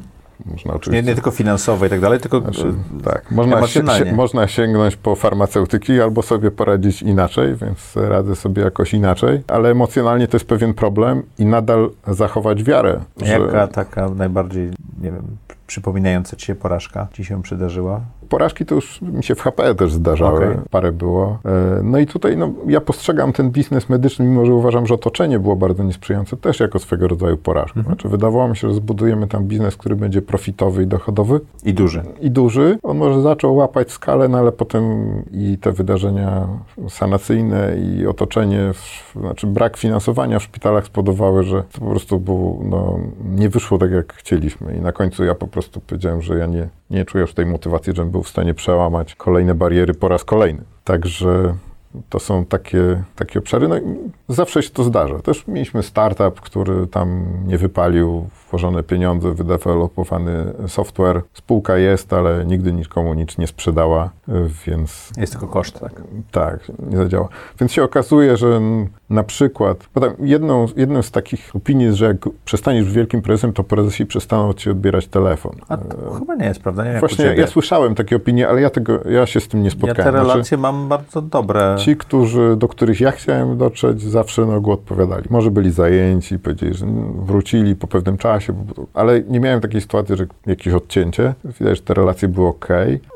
S3: można
S1: Nie,
S3: oczywiście...
S1: nie tylko finansowe i tak dalej, tylko
S3: Znaczy,
S1: e,
S3: tak, można, się, można sięgnąć po farmaceutyki albo sobie poradzić inaczej, więc radzę sobie jakoś inaczej, ale emocjonalnie to jest pewien problem i nadal zachować wiarę. że-
S1: Jaka taka najbardziej, nie wiem, przypominająca ci się porażka ci się przydarzyła?
S3: Porażki to już mi się w HP też zdarzały,
S1: Okej.
S3: parę było. E, No i tutaj no, ja postrzegam ten biznes medyczny, mimo że uważam, że otoczenie było bardzo niesprzyjające, też jako swego rodzaju porażkę. Znaczy wydawało mi się, że zbudujemy tam biznes, który będzie profitowy i dochodowy
S1: I duży.
S3: i duży. On może zaczął łapać skalę, no ale potem i te wydarzenia sanacyjne i otoczenie, znaczy brak finansowania w szpitalach spowodowały, że to po prostu był, no, nie wyszło tak, jak chcieliśmy. I na końcu ja po prostu powiedziałem, że ja nie, nie czuję już tej motywacji, żebym był w stanie przełamać kolejne bariery po raz kolejny. Także to są takie, takie obszary. No zawsze się to zdarza. Też mieliśmy startup, który tam nie wypalił, włożone pieniądze, wydewelopowany software. Spółka jest, ale nigdy nikomu nic nie sprzedała, więc
S1: Jest tylko koszt, tak?
S3: tak, nie zadziała. Więc się okazuje, że na przykład, potem jedną, jedną z takich opinii jest, że jak przestaniesz wielkim prezesem, to prezesi przestaną ci odbierać telefon.
S1: A to chyba nie jest prawda, nie
S3: Właśnie ja słyszałem takie opinie, ale ja, tego, ja się z tym nie
S1: Ja
S3: spotkałem.
S1: te
S3: Znaczy,
S1: relacje mam bardzo dobre.
S3: Ci, którzy, do których ja chciałem dotrzeć, zawsze na ogół odpowiadali. Może byli zajęci, powiedzieli, że wrócili po pewnym czasie, się, ale nie miałem takiej sytuacji, że jakieś odcięcie. Widać, że te relacje były ok.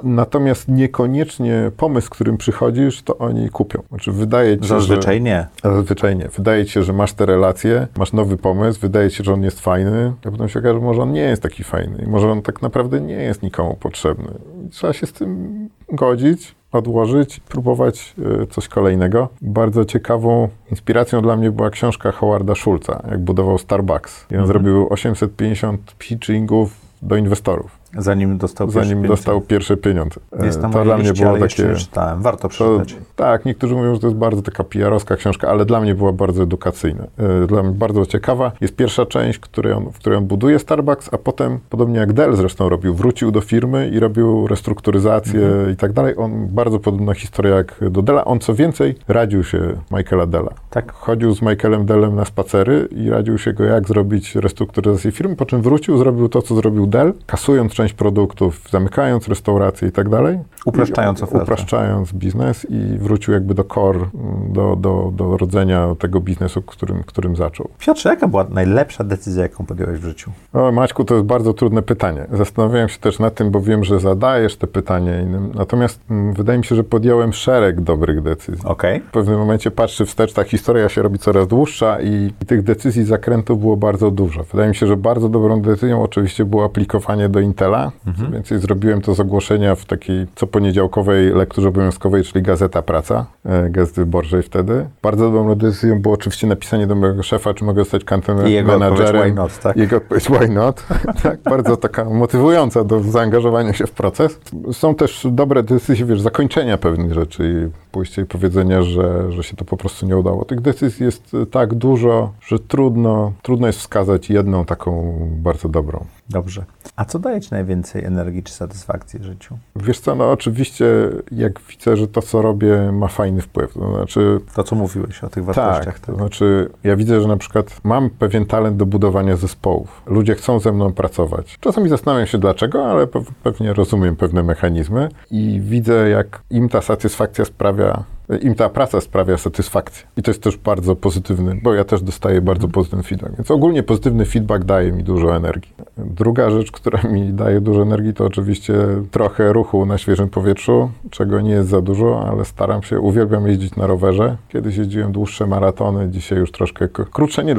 S3: Natomiast niekoniecznie pomysł, z którym przychodzisz, to oni kupią. Znaczy, wydaje ci się,
S1: Zazwyczaj
S3: że,
S1: nie.
S3: Zazwyczaj nie. Wydaje ci się, że masz te relacje, masz nowy pomysł, wydaje ci się, że on jest fajny, a potem się okaże, że może on nie jest taki fajny i może on tak naprawdę nie jest nikomu potrzebny. Trzeba się z tym godzić, odłożyć, próbować e, coś kolejnego. Bardzo ciekawą inspiracją dla mnie była książka Howarda Schulza, jak budował Starbucks. I on
S1: Mhm.
S3: zrobił 850 pitchingów do inwestorów,
S1: Zanim dostał pierwszy
S3: zanim
S1: pieniądze.
S3: dostał pierwsze pieniądze. E,
S1: Jest na
S3: to dla mnie było takie...
S1: nie czytałem. Warto
S3: To,
S1: przeczytać.
S3: tak, niektórzy mówią, że to jest bardzo taka PR-owska książka, ale dla mnie była bardzo edukacyjna. E, Dla mnie bardzo ciekawa. Jest pierwsza część, której on, w której on buduje Starbucks, a potem, podobnie jak Dell zresztą robił, wrócił do firmy i robił restrukturyzację
S1: Mhm.
S3: i tak dalej. On bardzo podobna historia jak do Della. On co więcej radził się Michaela Della.
S1: Tak.
S3: Chodził z Michaelem Dellem na spacery i radził się go, jak zrobić restrukturyzację firmy, po czym wrócił, zrobił to, co zrobił Dell, kasując część produktów, zamykając restauracje i tak dalej.
S1: Upraszczając ofertę.
S3: Upraszczając biznes i wrócił jakby do core, do, do, do rodzenia tego biznesu, którym, którym zaczął.
S1: Piotrze, jaka była najlepsza decyzja, jaką podjąłeś w życiu?
S3: O, Maćku, to jest bardzo trudne pytanie. Zastanawiałem się też nad tym, bo wiem, że zadajesz te pytania innym. Natomiast mm, wydaje mi się, że podjąłem szereg dobrych decyzji.
S1: Okej.
S3: W pewnym momencie patrzy wstecz, ta historia się robi coraz dłuższa i, i tych decyzji zakrętów było bardzo dużo. Wydaje mi się, że bardzo dobrą decyzją oczywiście było aplikowanie do Intela. Co więcej, zrobiłem to z ogłoszenia w takiej co poniedziałkowej lekturze obowiązkowej, czyli Gazeta Praca, e, Gazety Wyborczej wtedy. Bardzo dobrą decyzją było oczywiście napisanie do mojego szefa, czy mogę zostać
S1: odpowiedź,
S3: managerem.
S1: why not, tak?
S3: Jego odpowiedź why not. (laughs) tak, bardzo taka motywująca do zaangażowania się w proces. Są też dobre decyzje, wiesz, zakończenia pewnych rzeczy i pójście i powiedzenia, że, że się to po prostu nie udało. Tych decyzji jest e, tak dużo, że trudno, trudno jest wskazać jedną taką bardzo dobrą.
S1: Dobrze. A co daje Ci najwięcej energii czy satysfakcji w życiu?
S3: Wiesz co, no oczywiście jak widzę, że to, co robię, ma fajny wpływ. To znaczy,
S1: To, co mówiłeś o tych
S3: tak,
S1: wartościach.
S3: to znaczy ja widzę, że na przykład mam pewien talent do budowania zespołów. Ludzie chcą ze mną pracować. Czasami zastanawiam się dlaczego, ale pe- pewnie rozumiem pewne mechanizmy i widzę, jak im ta satysfakcja sprawia, im ta praca sprawia satysfakcję. I to jest też bardzo pozytywny, bo ja też dostaję bardzo pozytywny feedback. Więc ogólnie pozytywny feedback daje mi dużo energii. Druga rzecz, która mi daje dużo energii, to oczywiście trochę ruchu na świeżym powietrzu, czego nie jest za dużo, ale staram się, uwielbiam jeździć na rowerze. Kiedyś jeździłem dłuższe maratony, dzisiaj już troszkę krótsze, nie,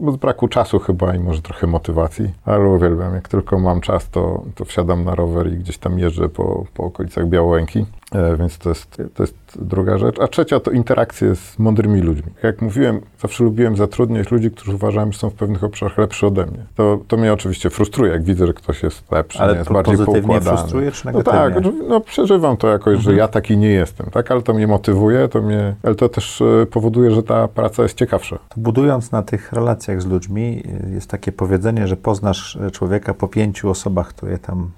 S3: bo z braku czasu chyba i może trochę motywacji, ale uwielbiam. Jak tylko mam czas, to, to wsiadam na rower i gdzieś tam jeżdżę po, po okolicach Białołęki. E, Więc to jest, to jest druga rzecz. A trzecia to interakcje z mądrymi ludźmi. Jak mówiłem, zawsze lubiłem zatrudniać ludzi, którzy uważałem, że są w pewnych obszarach lepszy ode mnie. To, to mnie oczywiście frustruje, jak widzę, że ktoś jest lepszy,
S1: Ale
S3: nie jest bardziej poukładany.
S1: frustruje, czy
S3: No
S1: negatywnie?
S3: tak, no przeżywam to jakoś, że ja taki nie jestem, tak? Ale to mnie motywuje, to mnie, ale to też e, powoduje, że ta praca jest ciekawsza.
S1: Budując na tych relacjach z ludźmi, y, jest takie powiedzenie, że poznasz człowieka po pięciu osobach, które tam,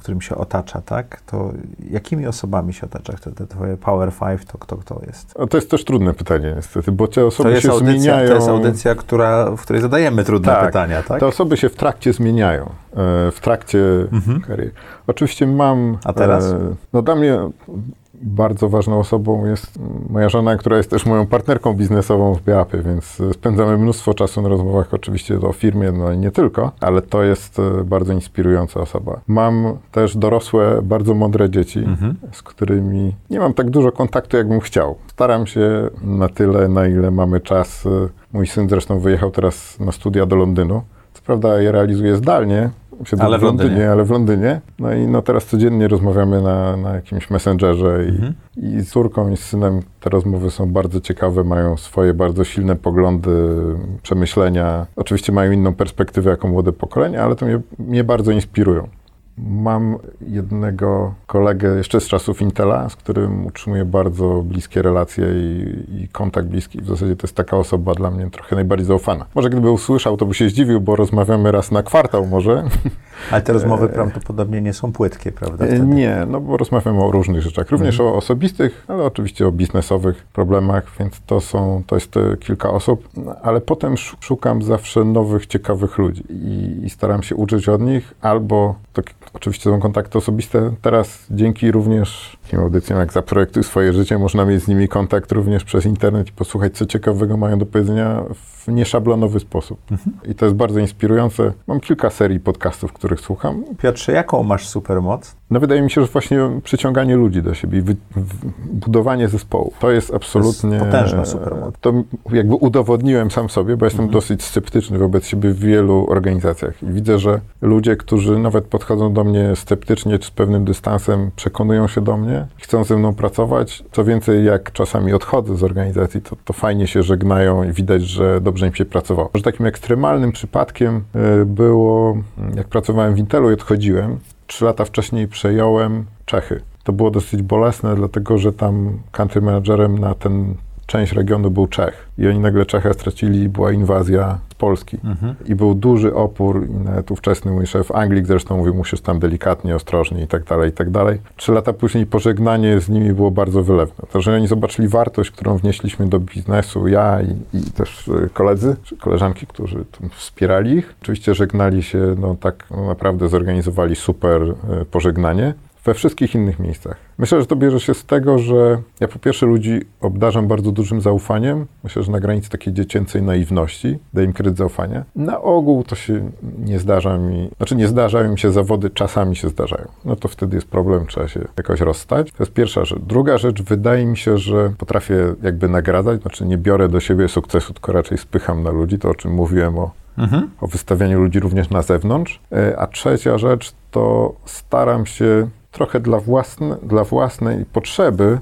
S1: którym się otacza, tak? To jakimi osobami otacza? Te, te twoje Power Five, to kto kto jest?
S3: A to jest też trudne pytanie niestety, bo te osoby się
S1: audycja,
S3: zmieniają.
S1: to jest audycja, która, w której zadajemy trudne
S3: Tak,
S1: pytania, tak?
S3: Te osoby się w trakcie zmieniają, e, w trakcie kariery. Oczywiście mam...
S1: Mhm. A teraz?
S3: e, No dla mnie bardzo ważną osobą jest moja żona, która jest też moją partnerką biznesową w Biapie, więc spędzamy mnóstwo czasu na rozmowach oczywiście o firmie, no i nie tylko, ale to jest e, bardzo inspirująca osoba. Mam też dorosłe, bardzo mądre dzieci,
S1: Mhm.
S3: z którymi nie mam tak dużo kontaktu, jakbym chciał. Staram się na tyle, na ile mamy czas. E, Mój syn zresztą wyjechał teraz na studia do Londynu. Co prawda je realizuje zdalnie,
S1: Ale w Londynie.
S3: ale w Londynie. No i no teraz codziennie rozmawiamy na, na jakimś messengerze i,
S1: Mhm.
S3: i z córką i z synem te rozmowy są bardzo ciekawe, mają swoje bardzo silne poglądy, przemyślenia. Oczywiście mają inną perspektywę jako młode pokolenie, ale to mnie, mnie bardzo inspirują. Mam jednego kolegę jeszcze z czasów Intela, z którym utrzymuję bardzo bliskie relacje i, i kontakt bliski. W zasadzie to jest taka osoba dla mnie trochę najbardziej zaufana. Może gdyby usłyszał, to by się zdziwił, bo rozmawiamy raz na kwartał może. (laughs)
S1: Ale te rozmowy prawdopodobnie nie są płytkie, prawda?
S3: E,
S1: wtedy?
S3: Nie, no bo rozmawiamy o różnych rzeczach, również o osobistych, ale oczywiście o biznesowych problemach, więc to są, to jest e, kilka osób, ale potem sz- szukam zawsze nowych, ciekawych ludzi i, i staram się uczyć od nich, albo tak oczywiście są kontakty osobiste. Teraz dzięki również takim audycjom jak Zaprojektuj swoje życie, można mieć z nimi kontakt również przez internet i posłuchać, co ciekawego mają do powiedzenia w nieszablonowy sposób. Mhm. I to jest bardzo inspirujące. Mam kilka serii podcastów, których słucham.
S1: Piotrze, jaką masz supermoc?
S3: No wydaje mi się, że właśnie przyciąganie ludzi do siebie, wy, budowanie zespołu. To jest absolutnie... To
S1: jest potężna supermoc.
S3: To jakby udowodniłem sam sobie, bo jestem mhm. dosyć sceptyczny wobec siebie w wielu organizacjach. I widzę, że ludzie, którzy nawet podchodzą do mnie sceptycznie czy z pewnym dystansem, przekonują się do mnie, chcą ze mną pracować. Co więcej, jak czasami odchodzę z organizacji, to, to fajnie się żegnają i widać, że dobrze im się pracowało. Że takim ekstremalnym przypadkiem e, było, jak pracowałem w Intelu i odchodziłem, trzy lata wcześniej przejąłem Czechy. To było dosyć bolesne, dlatego że tam country managerem na ten część regionu był Czech i oni nagle Czechę stracili, była inwazja z Polski mhm. i był duży opór i nawet ówczesny mój szef Anglik zresztą mówił, musisz tam delikatnie, ostrożnie i tak dalej, i tak dalej. Trzy lata później pożegnanie z nimi było bardzo wylewne. To, że oni zobaczyli wartość, którą wnieśliśmy do biznesu, ja i, i też e, koledzy, czy koleżanki, którzy wspierali ich. Oczywiście żegnali się, no tak no, naprawdę zorganizowali super e, pożegnanie we wszystkich innych miejscach. Myślę, że to bierze się z tego, że ja po pierwsze ludzi obdarzam bardzo dużym zaufaniem. Myślę, że na granicy takiej dziecięcej naiwności daję im kredyt zaufania. Na ogół to się nie zdarza mi, znaczy nie zdarzają mi się zawody, czasami się zdarzają. No to wtedy jest problem, trzeba się jakoś rozstać. To jest pierwsza rzecz. Druga rzecz, wydaje mi się, że potrafię jakby nagradzać, znaczy nie biorę do siebie sukcesu, tylko raczej spycham na ludzi, to o czym mówiłem o Mhm. o wystawianiu ludzi również na zewnątrz. E, a trzecia rzecz to staram się trochę dla, własne, dla własnej potrzeby,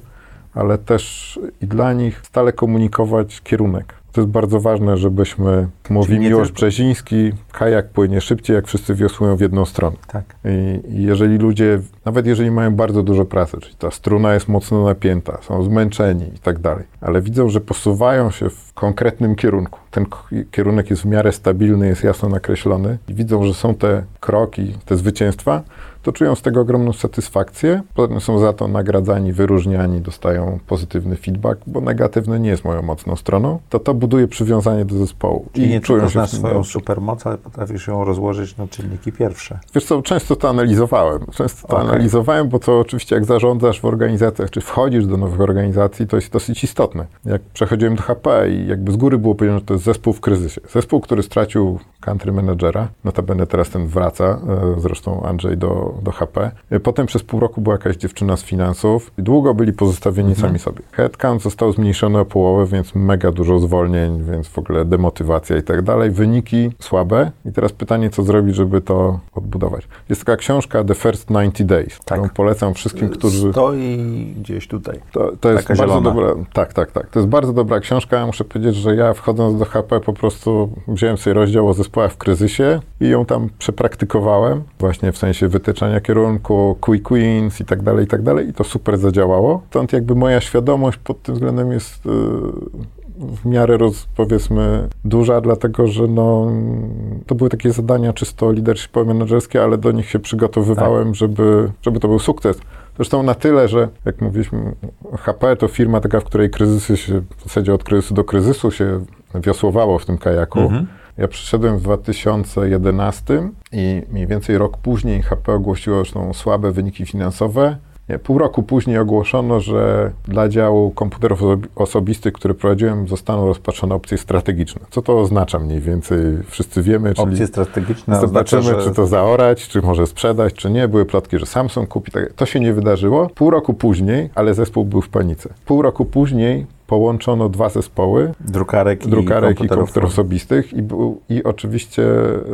S3: ale też i dla nich stale komunikować kierunek. To jest bardzo ważne, żebyśmy, mówi Miłosz tylko... Brzeziński, kajak płynie szybciej, jak wszyscy wiosłują w jedną stronę.
S1: Tak.
S3: I, I, jeżeli ludzie, nawet jeżeli mają bardzo dużo pracy, czyli ta struna jest mocno napięta, są zmęczeni i tak dalej, ale widzą, że posuwają się w konkretnym kierunku, ten kierunek jest w miarę stabilny, jest jasno nakreślony i widzą, że są te kroki, te zwycięstwa, to czują z tego ogromną satysfakcję. Potem są za to nagradzani, wyróżniani, dostają pozytywny feedback, bo negatywny nie jest moją mocną stroną. To to buduje przywiązanie do zespołu.
S1: I nie czują się swoją dobrze. supermoc, ale potrafisz ją rozłożyć na czynniki pierwsze.
S3: Wiesz co, często to analizowałem. Często to okay. analizowałem, bo to oczywiście jak zarządzasz w organizacjach, czy wchodzisz do nowych organizacji, to jest dosyć istotne. Jak przechodziłem do HP i jakby z góry było powiedziane, że to jest zespół w kryzysie. Zespół, który stracił country managera, notabene teraz ten wraca, e, zresztą Andrzej do, do HP. Potem przez pół roku była jakaś dziewczyna z finansów i długo byli pozostawieni mhm. sami sobie. Headcount został zmniejszony o połowę, więc mega dużo zwolnień, więc w ogóle demotywacja i tak dalej. Wyniki słabe i teraz pytanie, co zrobić, żeby to odbudować. Jest taka książka The First 90 Days, tak. którą polecam wszystkim, którzy...
S1: Stoi gdzieś tutaj.
S3: To, to jest bardzo dobra... Tak, tak, tak. To jest bardzo dobra książka. Muszę powiedzieć, że ja wchodząc do HP po prostu wziąłem sobie rozdział o zespołach w kryzysie i ją tam przepraktykowałem, właśnie w sensie wytyczania kierunku, quick wins i tak dalej, i tak dalej i to super zadziałało. Stąd jakby moja świadomość pod tym względem jest yy, w miarę, roz, powiedzmy, duża, dlatego że no, to były takie zadania czysto leadershipowe, menedżerskie, ale do nich się przygotowywałem, tak. żeby, żeby to był sukces. Zresztą na tyle, że jak mówiliśmy, HP to firma taka, w której kryzysy się, w zasadzie od kryzysu do kryzysu się wiosłowało w tym kajaku. Mhm. Ja przyszedłem w 2011 i mniej więcej rok później HP ogłosiło zresztą słabe wyniki finansowe. Pół roku później ogłoszono, że dla działu komputerów osobistych, który prowadziłem, zostaną rozpatrzone opcje strategiczne. Co to oznacza mniej więcej? Wszyscy wiemy.
S1: Czyli opcje strategiczne
S3: Zobaczymy,
S1: oznacza,
S3: że... czy to zaorać, czy może sprzedać, czy nie. Były plotki, że Samsung kupi. To się nie wydarzyło. Pół roku później, ale zespół był w panice. Pół roku później połączono dwa zespoły.
S1: Drukarek,
S3: drukarek i, komputerów osobistych i, był, i oczywiście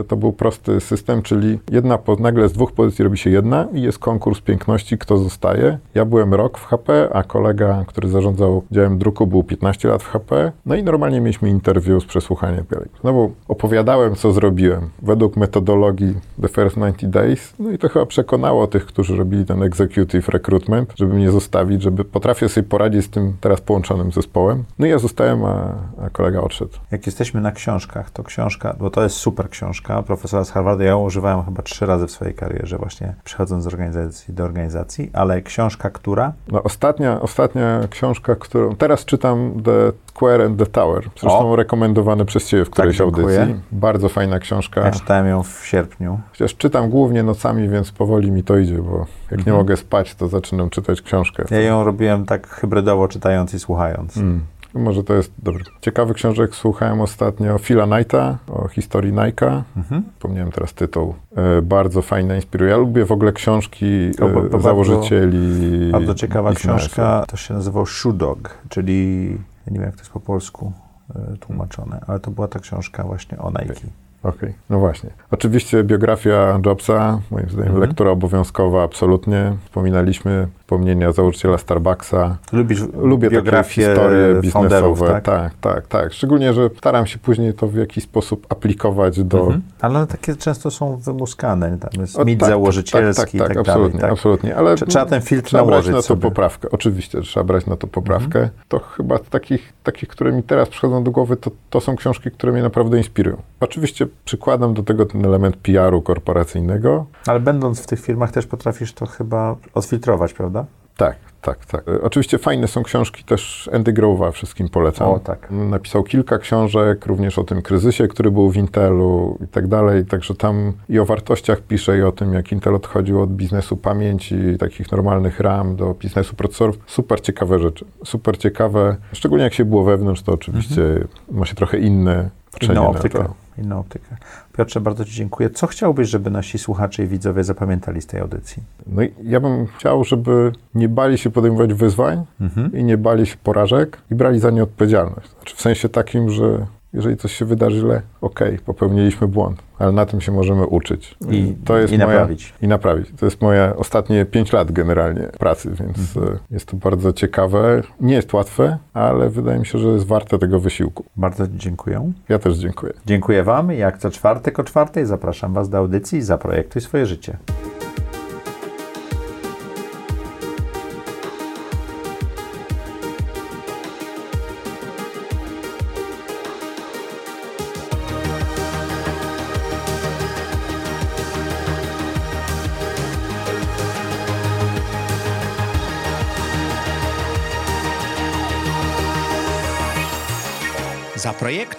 S3: to był prosty system, czyli jedna, nagle z dwóch pozycji robi się jedna i jest konkurs piękności, kto zostaje. Ja byłem rok w HP, a kolega, który zarządzał działem druku był 15 lat w HP. No i normalnie mieliśmy interwiu z przesłuchaniem. Znowu opowiadałem, co zrobiłem według metodologii The First 90 Days. No i to chyba przekonało tych, którzy robili ten executive recruitment, żeby mnie zostawić, żeby potrafię sobie poradzić z tym teraz połączonym zespołem zespołem. No i ja zostałem, a, a, kolega odszedł.
S1: Jak jesteśmy na książkach, to książka, bo to jest super książka, profesora z Harvarda, ja ją używałem chyba trzy razy w swojej karierze, właśnie przechodząc z organizacji do organizacji, ale książka, która?
S3: No ostatnia, ostatnia książka, którą teraz czytam, The Square and the Tower. Zresztą
S1: O.
S3: rekomendowane przez Ciebie w którejś
S1: dziękuję.
S3: audycji. Bardzo fajna książka.
S1: Ja czytałem ją w sierpniu.
S3: Chociaż czytam głównie nocami, więc powoli mi to idzie, bo jak nie mogę spać, to zaczynam czytać książkę.
S1: Ja ją robiłem tak hybrydowo, czytając i słuchając.
S3: Mm. Może to jest dobre. Ciekawych książek słuchałem ostatnio Phila Knighta o historii Nike'a.
S1: Mhm.
S3: Pomniałem teraz tytuł. E, bardzo fajne, inspiruje. Ja lubię w ogóle książki
S1: O, bo-
S3: e,
S1: bo bardzo-
S3: założycieli.
S1: Bardzo ciekawa
S3: biznesu.
S1: książka, to się nazywał Shoe Dog, czyli nie wiem jak to jest po polsku e, tłumaczone, ale to była ta książka właśnie o Nike.
S3: Okej, no właśnie. Oczywiście biografia Jobsa, moim zdaniem
S1: Mhm.
S3: lektura obowiązkowa, absolutnie. Wspominaliśmy wspomnienia założyciela Starbucksa.
S1: Lubisz
S3: Lubię
S1: biografię
S3: takie historie biznesowe.
S1: tak?
S3: tak, tak, tak. Szczególnie, że staram się później to w jakiś sposób aplikować do...
S1: Mhm. Ale one takie często są wymuskane, tam jest
S3: O,
S1: mit
S3: tak,
S1: założycielski
S3: tak, tak,
S1: i
S3: tak,
S1: tak
S3: absolutnie,
S1: dalej. Tak?
S3: absolutnie. Ale
S1: Trze- Trzeba ten filtr
S3: trzeba brać
S1: nałożyć
S3: na to
S1: sobie.
S3: poprawkę. Oczywiście, trzeba brać na to poprawkę.
S1: Mhm.
S3: To chyba takich, takich, które mi teraz przychodzą do głowy, to, to są książki, które mnie naprawdę inspirują. Oczywiście przykładam do tego ten element PR-u korporacyjnego.
S1: Ale będąc w tych firmach też potrafisz to chyba odfiltrować, prawda?
S3: Tak, tak, tak. E, Oczywiście fajne są książki też Andy Grove'a, wszystkim polecam.
S1: O, tak.
S3: Napisał kilka książek, również o tym kryzysie, który był w Intelu i tak dalej. Także tam i o wartościach pisze, i o tym, jak Intel odchodził od biznesu pamięci, takich normalnych RAM do biznesu procesorów. Super ciekawe rzeczy. Super ciekawe. Szczególnie jak się było wewnątrz, to oczywiście ma się trochę inne patrzenie
S1: Inną
S3: na
S1: optykę.
S3: to.
S1: Inną optykę. Piotrze, bardzo Ci dziękuję. Co chciałbyś, żeby nasi słuchacze i widzowie zapamiętali z tej audycji?
S3: No ja bym chciał, żeby nie bali się podejmować wyzwań
S1: Mhm.
S3: i nie bali się porażek i brali za nie odpowiedzialność. Znaczy w sensie takim, że jeżeli coś się wydarzy źle, okej, popełniliśmy błąd, ale na tym się możemy uczyć.
S1: I-
S3: to jest
S1: i
S3: moja,
S1: naprawić.
S3: I naprawić. To jest moje ostatnie pięć lat generalnie pracy, więc
S1: Mhm.
S3: e, jest to bardzo ciekawe. Nie jest łatwe, ale wydaje mi się, że jest warte tego wysiłku.
S1: Bardzo dziękuję.
S3: Ja też dziękuję.
S1: Dziękuję Wam. Jak co czwartek o czwartej zapraszam Was do audycji Zaprojektuj swoje życie.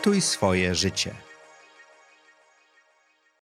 S2: Zaprojektuj swoje życie.